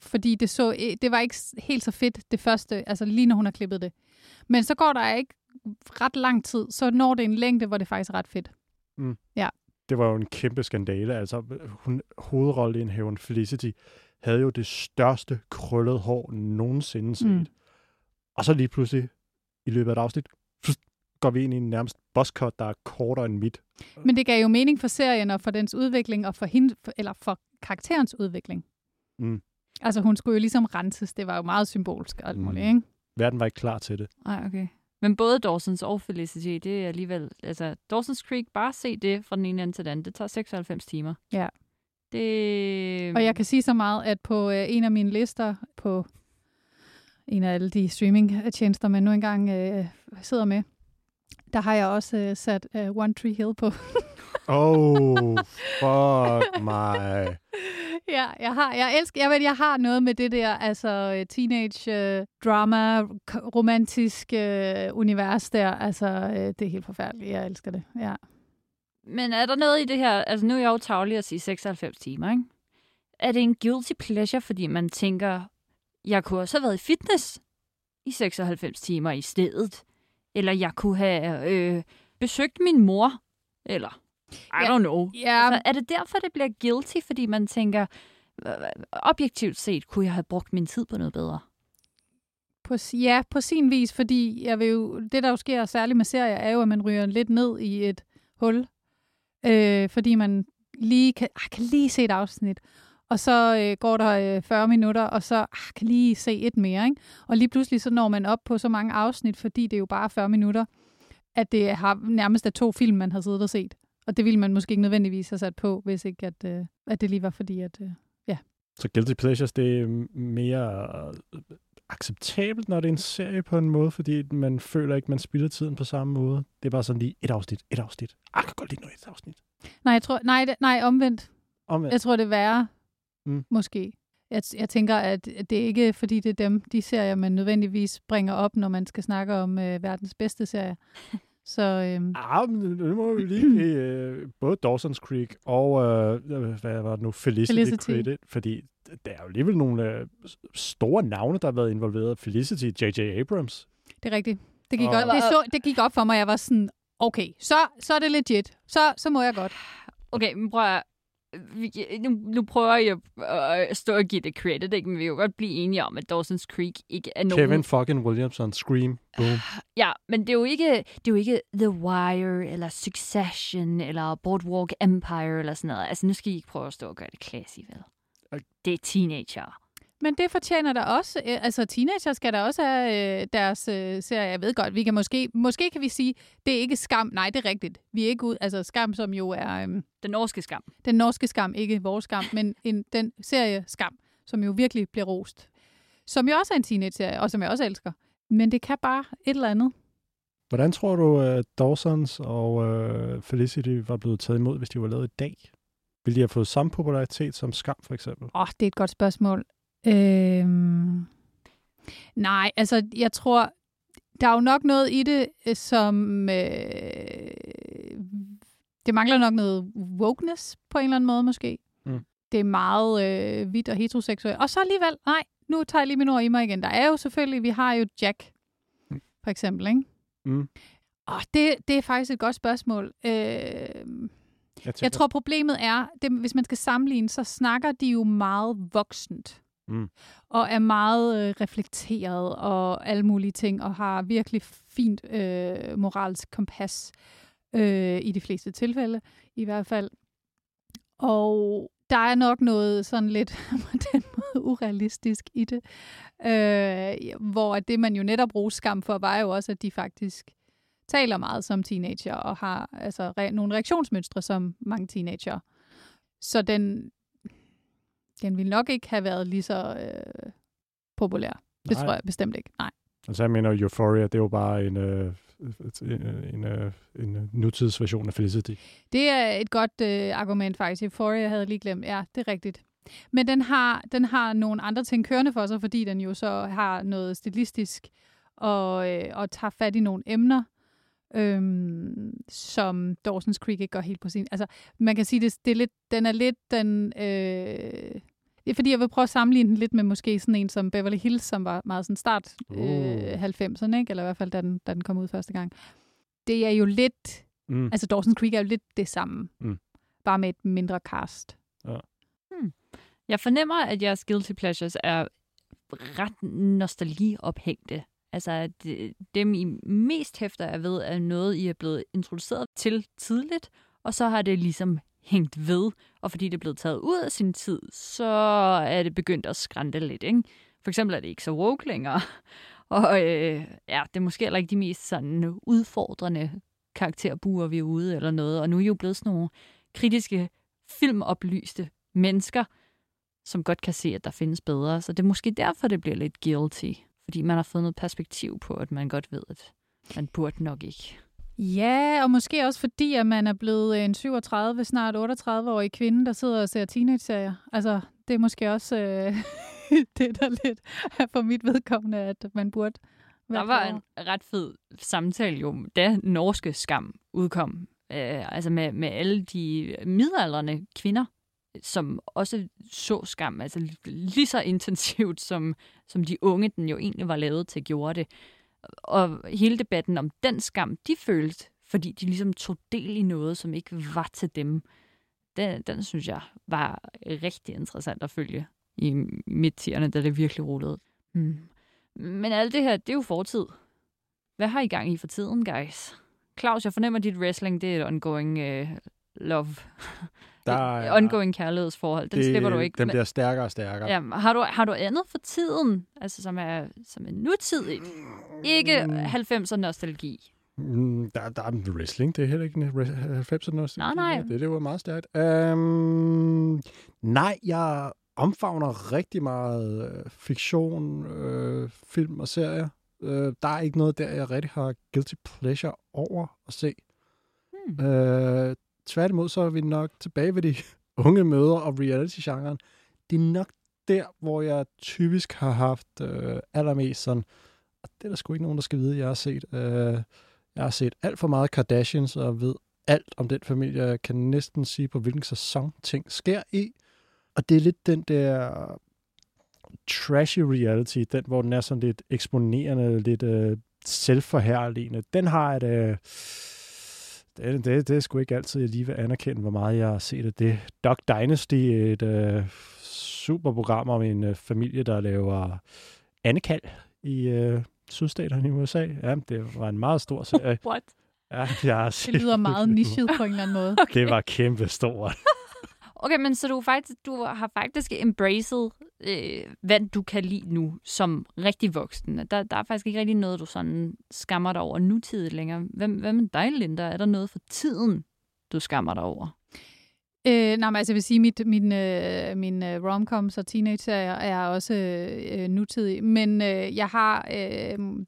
Fordi det, så, det var ikke helt så fedt det første, altså lige når hun har klippet det. Men så går der ikke ret lang tid, så når det en længde, hvor det faktisk er ret fedt. Det var jo en kæmpe skandale. Altså, hun, hovedrolleindhaveren Felicity havde jo det største krøllede hår nogensinde set. Mm. Mm. Og så lige pludselig, i løbet af et afsnit, går vi ind i en nærmest buzzcut, der er kortere end mit. Men det gav jo mening for serien og for dens udvikling, og for, hende, eller for karakterens udvikling. Mm. Altså hun skulle jo ligesom renses, det var jo meget symbolsk og alt Mm. muligt, ikke? Verden var ikke klar til det. Nej, okay. Men både Dawson's og Felicity, det er alligevel... Altså, Dawson's Creek, bare se det fra den ene ende til den anden. Det tager 96 timer. Ja. Det... Og jeg kan sige så meget, at på øh, en af mine lister på en af alle de streamingtjenester, man nu engang øh, sidder med, der har jeg også øh, sat øh, One Tree Hill på. Oh, fuck mig. ja, jeg har, jeg elsker, jeg ved, jeg har noget med det der, altså øh, teenage øh, drama, k- romantisk øh, univers der, altså øh, det er helt forfærdeligt, jeg elsker det, ja. Men er der noget i det her... Altså, nu er jeg jo tavlig at sige 96 timer, ikke? Er det en guilty pleasure, fordi man tænker, jeg kunne også have været i fitness i 96 timer i stedet. Eller jeg kunne have øh, besøgt min mor. Eller, I Ja, don't know. Ja, Altså, er det derfor, det bliver guilty? Fordi man tænker, øh, objektivt set, kunne jeg have brugt min tid på noget bedre? På, ja, på sin vis, fordi jeg vil jo, det, der jo sker særligt med serier, er jo, at man ryger lidt ned i et hul. Øh, fordi man lige kan, ah, kan lige se et afsnit, og så øh, går der øh, 40 minutter, og så ah, kan lige se et mere. Ikke? Og lige pludselig så når man op på så mange afsnit, fordi det er jo bare 40 minutter, at det har nærmest er to film, man har siddet og set. Og det ville man måske ikke nødvendigvis have sat på, hvis ikke at, øh, at det lige var fordi, at... Øh, Så Guilty Pleasures, det er mere øh, acceptabelt, når det er en serie på en måde, fordi man føler ikke, man spilder tiden på samme måde. Det er bare sådan lige et afsnit, et afsnit. Ah, kan godt lide noget et afsnit. nej, jeg tror, nej, det, nej, omvendt. Omvendt. Jeg tror, det er værre, Mm. måske. Jeg, jeg tænker, at det er ikke, fordi det er dem, de serier, man nødvendigvis bringer op, når man skal snakke om øh, verdens bedste serie. Så øhm, Ah, men nu må vi lige øh, både Dawson's Creek og, øh, hvad var det nu, Felicity, Felicity. Felicity. credit, fordi der er jo alligevel nogle øh, store navne, der har været involveret. Felicity, J.J. Abrams. det er rigtigt. Det gik, Og- op, det, så, det gik op for mig, jeg var sådan, okay, så, så er det legit. Så, så må jeg godt. Okay, men prøv at, vi- nu, nu prøver jeg at stå og give det credit, ikke? men vi kan jo godt blive enige om, at Dawson's Creek ikke er nogen... Kevin fucking Williamson, Scream, boom. Ja, men det er jo ikke, det er jo ikke The Wire, eller Succession, eller Boardwalk Empire, eller sådan noget. Altså, nu skal I ikke prøve at stå og gøre det classy, vel? Det er teenager. Men det fortjener der også. øh, Altså, teenager skal der også have øh, deres øh, serie. Jeg ved godt, vi kan måske, måske kan vi sige, det er ikke skam. Nej, det er rigtigt. Vi er ikke ud, altså skam, som jo er øh, Den norske skam. den norske skam, ikke vores skam, men en, den serie skam, som jo virkelig bliver rost. Som jo også er en teenage-serie, og som jeg også elsker. Men det kan bare et eller andet. Hvordan tror du, at Dawson's og øh, Felicity var blevet taget imod, hvis de var lavet i dag? Ville de have fået samme popularitet som Skam, for eksempel? Åh, oh, det er et godt spørgsmål. Øhm... Nej, altså, jeg tror, der er jo nok noget i det, øh, som... Øh... Det mangler nok noget wokeness på en eller anden måde, måske. Mm. Det er meget øh, hvidt og heteroseksuelt. Og så alligevel, nej, nu tager jeg lige min ord i mig igen. Der er jo selvfølgelig, vi har jo Jack, Mm. for eksempel, ikke? Mm. Oh, det, det er faktisk et godt spørgsmål. Øh, Jeg, tænker, jeg tror, problemet er, det, hvis man skal sammenligne, så snakker de jo meget voksent. Mm. Og er meget øh, reflekteret og alle mulige ting, og har virkelig fint øh, moralsk kompas øh, i de fleste tilfælde, i hvert fald. Og der er nok noget sådan lidt på den måde urealistisk i det. Øh, hvor at det, man jo netop roste skam for, var jo også, at de faktisk taler meget som teenager og har altså re- nogle reaktionsmønstre som mange teenager. Så den, den ville nok ikke have været lige så øh, populær. Det Nej. tror jeg bestemt ikke. Nej. Altså, jeg mener, Euphoria, det er jo bare en, øh, en, en, øh, en øh, nutidsversion af Felicity. Det er et godt øh, argument faktisk. Euphoria havde lige glemt. Ja, det er rigtigt. Men den har, den har nogle andre ting kørende for sig, fordi den jo så har noget stilistisk og, øh, og tager fat i nogle emner, øhm, som Dawson's Creek ikke går helt på sin... Altså, man kan sige, det, det er lidt, den er lidt den... Øh, det er fordi, jeg vil prøve at sammenligne den lidt med måske sådan en som Beverly Hills, som var meget sådan start øh, Uh. 90'erne, ikke? eller i hvert fald, da den, da den kom ud første gang. Det er jo lidt Mm. Altså Dawson's Creek er jo lidt det samme. Mm. Bare med et mindre cast. Jeg fornemmer, at jeres guilty pleasures er ret nostalgiophængte. Altså, det, dem I mest hæfter er ved, er noget, I er blevet introduceret til tidligt, og så har det ligesom hængt ved, og fordi det er blevet taget ud af sin tid, så er det begyndt at skrænte lidt, ikke? For eksempel er det ikke så woke længere, og øh, ja, det er måske heller ikke de mest sådan udfordrende karakterbuer, vi er ude eller noget, og nu er I jo blevet sådan nogle kritiske, filmoplyste mennesker, som godt kan se, at der findes bedre. Så det er måske derfor, det bliver lidt guilty. Fordi man har fået noget perspektiv på, at man godt ved, at man burde nok ikke. Ja, og måske også fordi, at man er blevet en 37, snart 38-årig kvinde, der sidder og ser teenage-serier. Altså, det er måske også øh, det, der lidt er for mit vedkommende, at man burde være Der var en ret fed samtale jo, da norske skam udkom. Øh, altså med, med alle de midaldrende kvinder, som også så skam, altså lige så intensivt, som, som de unge, den jo egentlig var lavet til, gjorde det. Og hele debatten om den skam, de følte, fordi de ligesom tog del i noget, som ikke var til dem, den, den synes jeg var rigtig interessant at følge i midt-tierne, da det virkelig rullede. Hmm. Men alt det her, det er jo fortid. Hvad har I gang i for tiden, guys? Claus, jeg fornemmer, at dit wrestling, det er et ongoing uh, love. Der er- ongoing kærlighedsforhold. Den slipper du ikke. Den bliver stærkere og stærkere. Ja, har, du, har du andet for tiden, altså som er, som er nutidigt? Ikke 90'er nostalgi. Mm, der, der er wrestling, det er heller ikke en re- 90'er nostalgi. Nej, nej. Det, det var meget stærkt. Um, nej, jeg omfavner rigtig meget øh, fiktion, øh, film og serier. Øh, der er ikke noget der, jeg rigtig har guilty pleasure over at se. Hmm. Øh, tværtimod så er vi nok tilbage ved de unge møder og reality-genren. Det er nok der, hvor jeg typisk har haft øh, allermest sådan, og det er der sgu ikke nogen, der skal vide, jeg har set. Øh, jeg har set alt for meget Kardashians og ved alt om den familie. Jeg kan næsten sige, på hvilken sæson ting sker i. Og det er lidt den der trashy reality, den hvor den er sådan lidt eksponerende, lidt øh, selvforherligende. Den har et... Øh, det, det, det er sgu ikke altid, jeg lige vil anerkende, hvor meget jeg har set af det. Dog Dynasty, et øh, super program om en øh, familie, der laver andekald i øh, sydstaterne i USA. Ja, det var en meget stor serie. What? Ja, jeg har set Det lyder meget nichet på en eller anden måde. Det var kæmpe stort. Okay, men så du, faktisk, du har faktisk embraced, øh, hvad du kan lide nu som rigtig voksen. Der, der er faktisk ikke rigtig noget, du sådan skammer dig over nutidigt længere. Hvem, hvad med dig, Linda? Er der noget for tiden, du skammer dig over? Øh, nej, men altså jeg vil sige, mit, min, øh, min øh, romcoms og teenage er også øh, øh nutidig, Men øh, jeg har øh,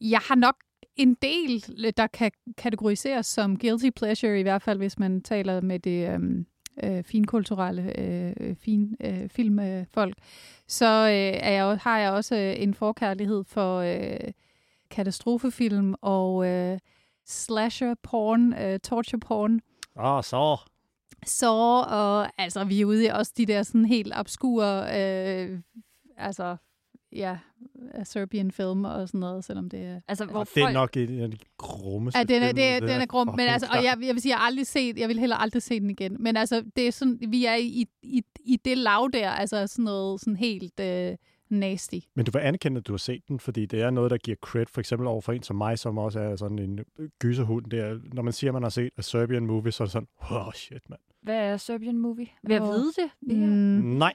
jeg har nok en del, der kan kategoriseres som guilty pleasure, i hvert fald hvis man taler med det øh, øh, finkulturelle øh, fin, øh, filmfolk. Så øh, er jeg, har jeg også øh, en forkærlighed for øh, katastrofefilm og øh, slasher porn, øh, torture porn. Åh, oh, så. Så, og altså, vi er ude i også de der sådan helt obskure, øh, altså, ja, Serbian film og sådan noget, selvom det er... Altså, hvor Og det er folk- nok en af de grummeste Ja, den er, film, det er, det den er grum, men altså, og jeg, jeg vil sige, jeg har aldrig set, jeg vil heller aldrig se den igen. Men altså, det er sådan, vi er i, i, i det lav der, altså sådan noget sådan helt øh, nasty. Men du vil anerkende, at du har set den, fordi det er noget, der giver cred, for eksempel over for en som mig, som også er sådan en gyserhund. Det er, når man siger, at man har set a Serbian movie, så er det sådan, wow, shit, mand. Hvad er Serbian movie? Vil jeg Åh. vide det? Mm. Nej,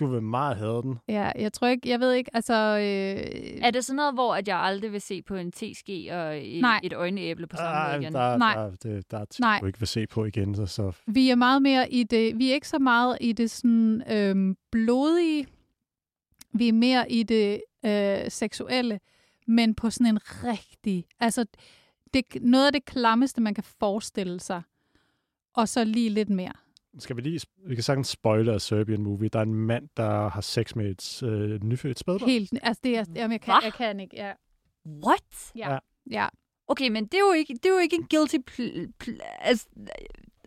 du vil meget have den. Ja, jeg tror ikke, jeg ved ikke, altså... Øh, Er det sådan noget, hvor at jeg aldrig vil se på en teske og et, Nej. et øjneæble på samme Ah, måde igen? der, Nej. der, det, der er ting, Nej. du ikke vil se på igen. Så, så Vi er meget mere i det, vi er ikke så meget i det sådan øhm, blodige, vi er mere i det øh, seksuelle, men på sådan en rigtig, altså det, noget af det klammeste, man kan forestille sig, og så lige lidt mere. Skal vi lige, vi kan sagtens spoile a Serbian movie. Der er en mand, der har sex med et øh, nyfødt spædbarn. Helt, altså det er, jamen jeg kan, Hva? jeg kan ikke, ja. What? Ja. Ja. ja. Okay, men det er jo ikke, det er jo ikke en guilty pl- pl- altså,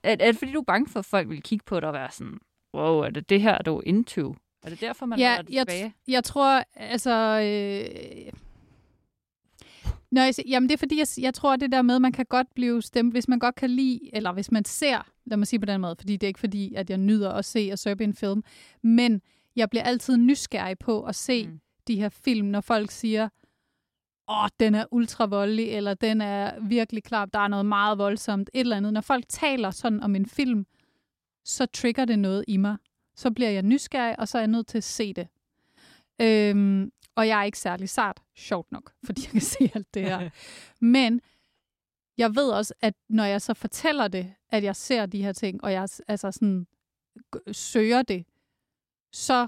er, er det fordi, du er bange for, at folk vil kigge på dig og være sådan, wow, er det det her, du er into? Er det derfor, man Ja, holder det jeg, tilbage? jeg tror, altså... Øh, Når jeg, jamen det er fordi, jeg, jeg tror, det der med, at man kan godt blive stemt, hvis man godt kan lide, eller hvis man ser, lad mig sige på den måde, fordi det er ikke fordi, at jeg nyder at se og Serbian film, men jeg bliver altid nysgerrig på at se Mm. mm. de her film, når folk siger, åh, den er ultra voldelig, eller den er virkelig klar, der er noget meget voldsomt, et eller andet. Når folk taler sådan om en film, så trigger det noget i mig. Så bliver jeg nysgerrig, og så er jeg nødt til at se det. Øhm, og jeg er ikke særlig sart, sjovt nok, fordi jeg kan se alt det her. Men jeg ved også, at når jeg så fortæller det, at jeg ser de her ting, og jeg altså sådan søger det, så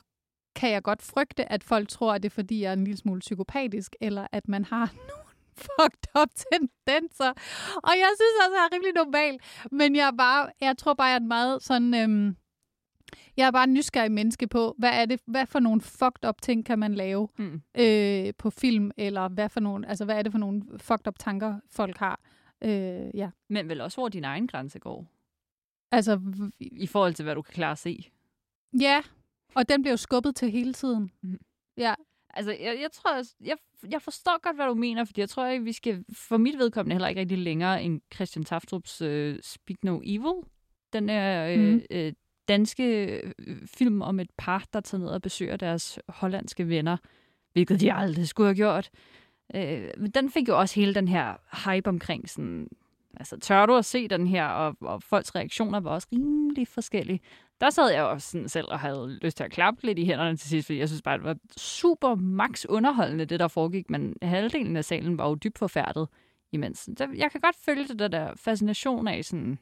kan jeg godt frygte, at folk tror, at det er, fordi jeg er en lille smule psykopatisk, eller at man har nogle fucked up tendenser. Og jeg synes også, jeg er rimelig normal. Men jeg, er bare, jeg tror bare, jeg er et meget sådan... Øhm, jeg er bare en nysgerrig menneske på, hvad er det, hvad for nogle fucked up ting kan man lave Mm. øh, på film, eller hvad, for nogle, altså, hvad er det for nogle fucked up tanker, folk har. Øh, ja. Men vel også, hvor din egen grænse går. Altså, I forhold til, hvad du kan klare at se. ja, og den bliver jo skubbet til hele tiden. Mhm. Ja, Altså, jeg, jeg tror, jeg, jeg, jeg forstår godt, hvad du mener, fordi jeg tror ikke, vi skal, for mit vedkommende, heller ikke rigtig længere end Christian Taftrups uh, Speak No Evil. Den er øh, Mhm. øh, danske øh, film om et par, der tager ned og besøger deres hollandske venner, hvilket de aldrig skulle have gjort. Øh, men den fik jo også hele den her hype omkring sådan, altså tør du at se den her, og, og folks reaktioner var også rimelig forskellige. Der sad jeg også sådan selv og havde lyst til at klappe lidt i hænderne til sidst, fordi jeg synes bare, det var super max underholdende, det der foregik, men halvdelen af salen var jo dybt forfærdet imens. Jeg kan godt følge det der fascination af sådan,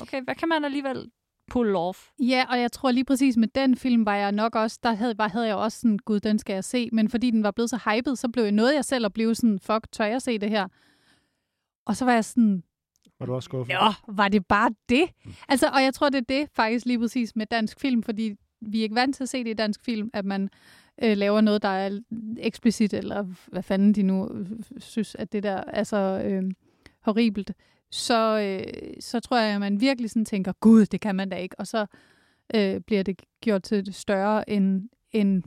okay, hvad kan man alligevel pull off? Ja, og jeg tror lige præcis med den film var jeg nok også, der havde, bare havde jeg også sådan, gud, den skal jeg se, men fordi den var blevet så hyped, så blev jeg noget jeg selv at blive sådan, fuck, tør jeg se det her? Og så var jeg sådan, Var du også skuffet? ja, var det bare det? Altså, og jeg tror, det er det faktisk lige præcis med dansk film, fordi vi er ikke vant til at se det i dansk film, at man øh, laver noget, der er eksplicit, eller hvad fanden de nu øh, synes, at det der er så øh, horribelt. Så, øh, så tror jeg, at man virkelig sådan tænker, gud, det kan man da ikke. Og så øh, bliver det gjort til det større, end, end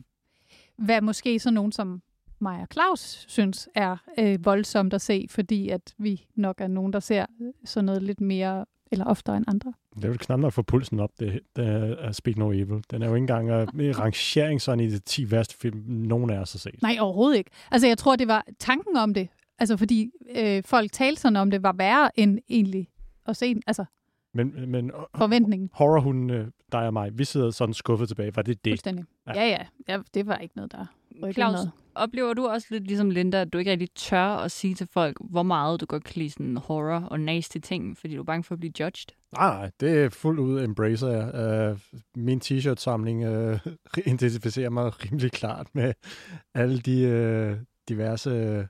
hvad måske så nogen som mig og Claus synes er øh, voldsomt at se, fordi at vi nok er nogen, der ser sådan noget lidt mere, eller oftere end andre. Det er jo knap nok få pulsen op, det, det er Speak No Evil. Den er jo ikke engang uh, i rangering sådan i de 10 værste film, nogen af os har set. Nej, overhovedet ikke. Altså, jeg tror, det var tanken om det, altså fordi øh, folk talte sådan om det, var værre end egentlig at se. Altså, Men, men forventningen. horrorhunden, øh, dig og mig, vi sidder sådan skuffet tilbage. Var det det? Fuldstændig. Ja. Ja, ja. ja det var ikke noget, der rykkede Claus, noget. oplever du også lidt ligesom Linda, at du ikke rigtig tør at sige til folk, hvor meget du godt kan lide sådan horror og nasty ting, fordi du er bange for at blive judged? Nej, nej, det er fuldt ud embracer jeg. Uh, min t-shirt-samling uh, identificerer mig rimelig klart med alle de uh, diverse uh,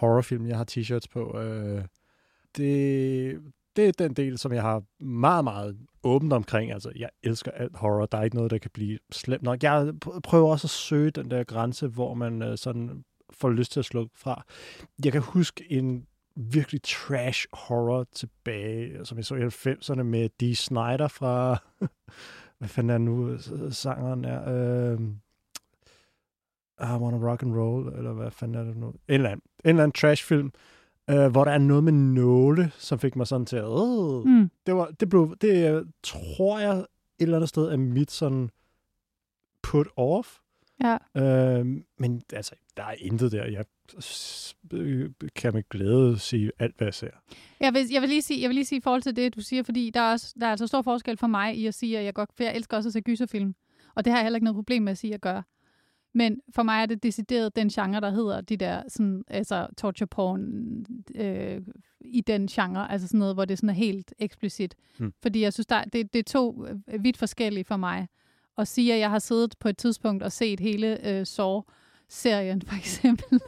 horrorfilm, jeg har t-shirts på. Uh, det, det er den del, som jeg har meget, meget åbent omkring. Altså, jeg elsker alt horror. Der er ikke noget, der kan blive slemt nok. Jeg prøver også at søge den der grænse, hvor man øh, sådan får lyst til at slukke fra. Jeg kan huske en virkelig trash horror tilbage, som jeg så i 90'erne med Dee Snyder fra, hvad fanden er nu, øh, sangeren er, øh, I Wanna Rock and Roll, eller hvad fanden er det nu, en eller anden, eller anden trash-film, øh, hvor der er noget med nåle, som fik mig sådan til at, øh, Mm. det, var, det blev, det øh, tror jeg et eller andet sted er mit sådan put off, Ja. Øh, men altså, der er intet der. Jeg kan med glæde sige alt, hvad jeg ser. Jeg vil, jeg, vil lige sige, jeg vil lige sige i forhold til det, du siger, fordi der er, også, der er altså stor forskel for mig i at sige, at jeg godt, for jeg elsker også at se gyserfilm. Og det har jeg heller ikke noget problem med at sige, at jeg gør. Men for mig er det decideret den genre, der hedder de der sådan, altså torture porn øh, i den genre. Altså sådan noget, hvor det sådan er helt eksplicit. Hmm. Fordi jeg synes, der, det, det er to øh, vidt forskellige for mig. At sige, at jeg har siddet på et tidspunkt og set hele øh, Saw serien for eksempel.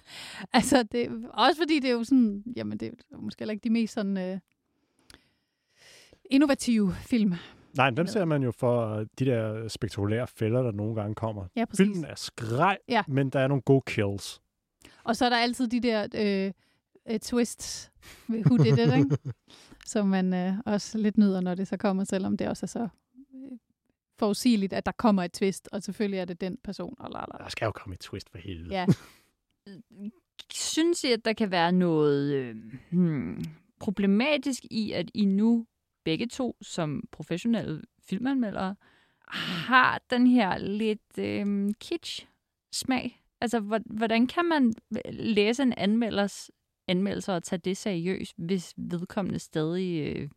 altså, det, også fordi det er jo sådan, jamen det er måske heller ikke de mest sådan øh, innovative film. Nej, men dem ser man jo for øh, de der spektakulære fælder, der nogle gange kommer. Ja, præcis. Filmen er skrej, Ja. men der er nogle gode kills. Og så er der altid de der øh, øh, twists, who did it, ikke? som man øh, også lidt nyder, når det så kommer, selvom det også er så øh, forudsigeligt, at der kommer et twist, og selvfølgelig er det den person. Og la, la. Der skal jo komme et twist for helvede. Ja. Synes I, at der kan være noget øh, hmm, problematisk i, at I nu begge to som professionelle filmanmeldere har den her lidt øh, kitsch-smag? Altså, hvor- hvordan kan man læse en anmelders anmeldelser og tage det seriøst, hvis vedkommende stadig øh,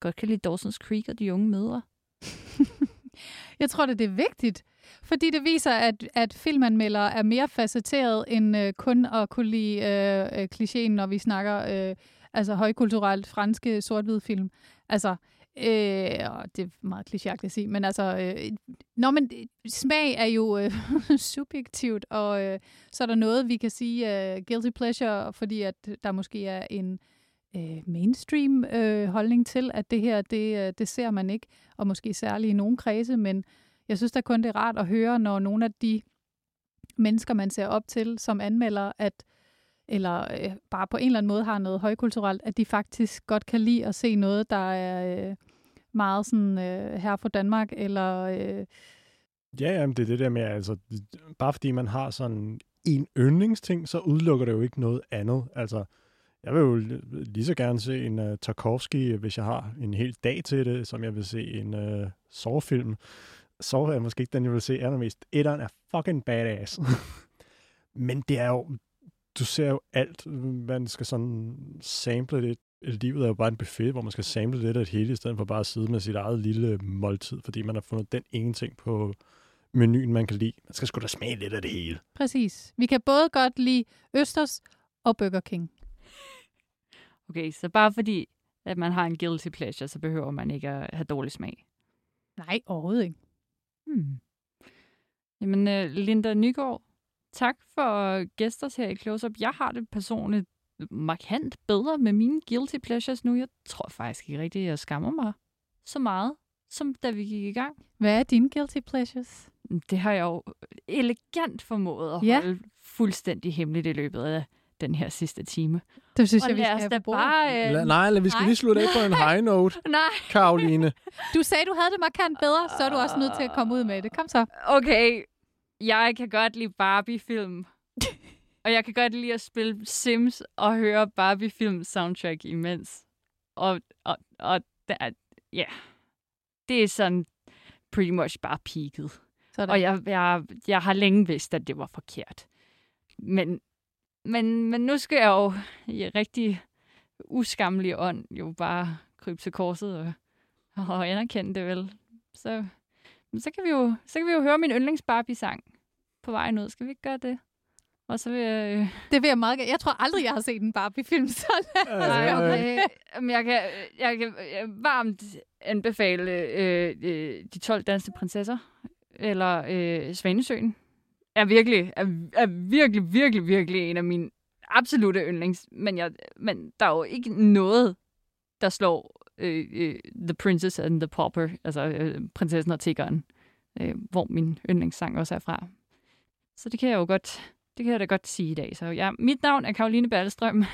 godt kan lide Dawson's Creek og de unge mødre? Jeg tror, det er vigtigt, fordi det viser, at, at filmanmeldere er mere facetteret end øh, kun at kunne lide øh, øh, klichéen, når vi snakker øh, altså højkulturelt franske sort film. Altså, øh, og det er meget klichéagtigt at sige, men altså, øh, når man, øh, smag er jo øh, subjektivt, og øh, så er der noget, vi kan sige øh, guilty pleasure, fordi at der måske er en øh, mainstream øh, holdning til, at det her, det, øh, det ser man ikke, og måske særligt i nogen kredse, men jeg synes da kun, det er rart at høre, når nogle af de mennesker, man ser op til som anmelder, at eller øh, bare på en eller anden måde har noget højkulturelt, at de faktisk godt kan lide at se noget, der er øh, meget sådan øh, her fra Danmark, eller... Øh, Ja, jamen, det er det der med, altså, bare fordi man har sådan en yndlingsting, så udelukker det jo ikke noget andet. Altså, jeg vil jo lige så gerne se en uh, Tarkovsky, hvis jeg har en hel dag til det, som jeg vil se en uh, Saw-film. Er måske ikke den, jeg vil se allermest. Etteren er fucking badass. Men det er jo, du ser jo alt, man skal sådan sample det. Livet er jo bare en buffet, hvor man skal sample lidt af det hele, i stedet for bare at sidde med sit eget lille måltid, fordi man har fundet den ene ting på menuen, man kan lide. Man skal sgu da smage lidt af det hele. præcis. Vi kan både godt lide Østers og Burger King. Okay, så bare fordi, at man har en guilty pleasure, så behøver man ikke at have dårlig smag. Nej, overhovedet ikke. Hmm. Jamen, uh, Linda Nygaard, tak for gæster her i Close Up. Jeg har det personligt markant bedre med mine guilty pleasures nu. Jeg tror faktisk ikke rigtigt, at jeg skammer mig så meget, som da vi gik i gang. Hvad er dine guilty pleasures? Det har jeg jo elegant formået at Ja. holde fuldstændig hemmeligt i løbet af den her sidste time. Det synes Og jeg, vi skal have bare... La- Øh, nej, lad, vi skal nej. lige slutte af på en high note, nej, Karoline. Du sagde, du havde det markant bedre, så er du også nødt til at komme ud med det. Kom så. okay. Jeg kan godt lide Barbie-film. og jeg kan godt lide at spille Sims og høre Barbie-film soundtrack imens. Og, og, og der, ja, det er sådan pretty much bare peaked. Sådan. Og jeg, jeg, jeg har længe vidst, at det var forkert. Men, men, men nu skal jeg jo i rigtig uskammelig ånd jo bare krybe til korset og, og anerkende det vel. Så, så, kan vi jo, så kan vi jo høre min yndlings Barbie-sang på vejen ud. Skal vi ikke gøre det? Og så vil jeg... Øh, Det vil jeg meget gerne. Jeg tror aldrig, jeg har set en Barbie-film, så lad os Nej, okay. Jamen, jeg kan, jeg kan øh, varmt anbefale øh, øh, De 12 danske prinsesser, eller øh, Svanesøen. Er virkelig, er, er virkelig, virkelig, virkelig en af mine absolute yndlings. Men, jeg, men der er jo ikke noget, der slår øh, øh, The Princess and the Pauper, altså øh, prinsessen og tiggeren, øh, hvor min yndlingssang også er fra. Så det kan jeg jo godt, det kan jeg da godt sige i dag. Så ja, mit navn er Karoline Ballstrøm,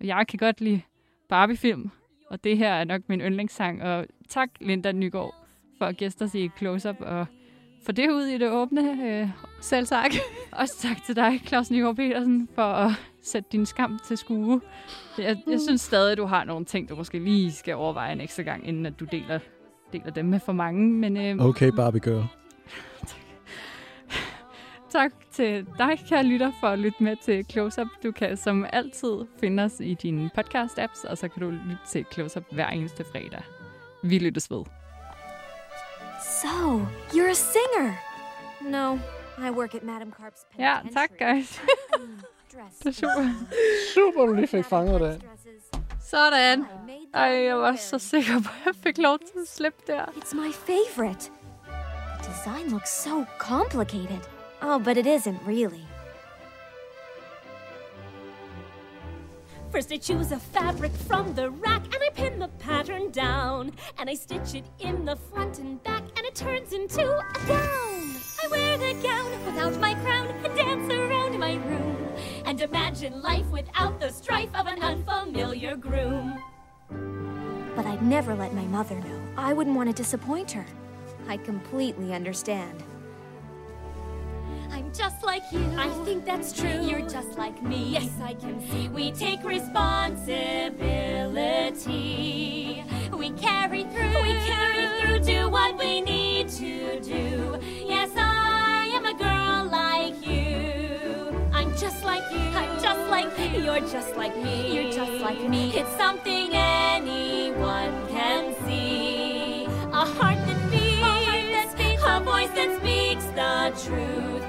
og jeg kan godt lide Barbie-film, og det her er nok min yndlingssang. Og tak, Linda Nygaard, for at gæste os i Close Up, og for det ud i det åbne. Øh, Selv tak. også tak til dig, Claus Nygaard Petersen, for at sætte din skam til skue. Jeg, jeg synes stadig, du har nogle ting, du måske lige skal overveje en ekstra gang, inden at du deler, deler dem med for mange. Men øh, Okay, Barbie girl. tak til dig, kære lytter, for at lytte med til Close Up. Du kan som altid finde os i dine podcast-apps, og så kan du lytte til Close Up hver eneste fredag. Vi lyttes ved. So, you're a singer. No, I work at Madame Carp's Ja, tak, guys. Det er super. Super, du lige fik fanget det. Sådan. I made them Ej, jeg var wear så them. sikker på, at jeg fik lov til at slippe der. It's my favorite. The design looks so complicated. Oh, but it isn't really. First, I choose a fabric from the rack and I pin the pattern down. And I stitch it in the front and back and it turns into a gown. I wear the gown without my crown and dance around my room. And imagine life without the strife of an unfamiliar groom. But I'd never let my mother know. I wouldn't want to disappoint her. I completely understand. I'm just like you. I think that's true. You're just like me. Yes, I can see. We take responsibility. We carry through. We carry through. Do what we need to do. Yes, I am a girl like you. I'm just like you. I'm just like you. You're just like me. You're just like me. It's something anyone can see. A heart that beats, a, heart that beats, a voice that speaks the truth.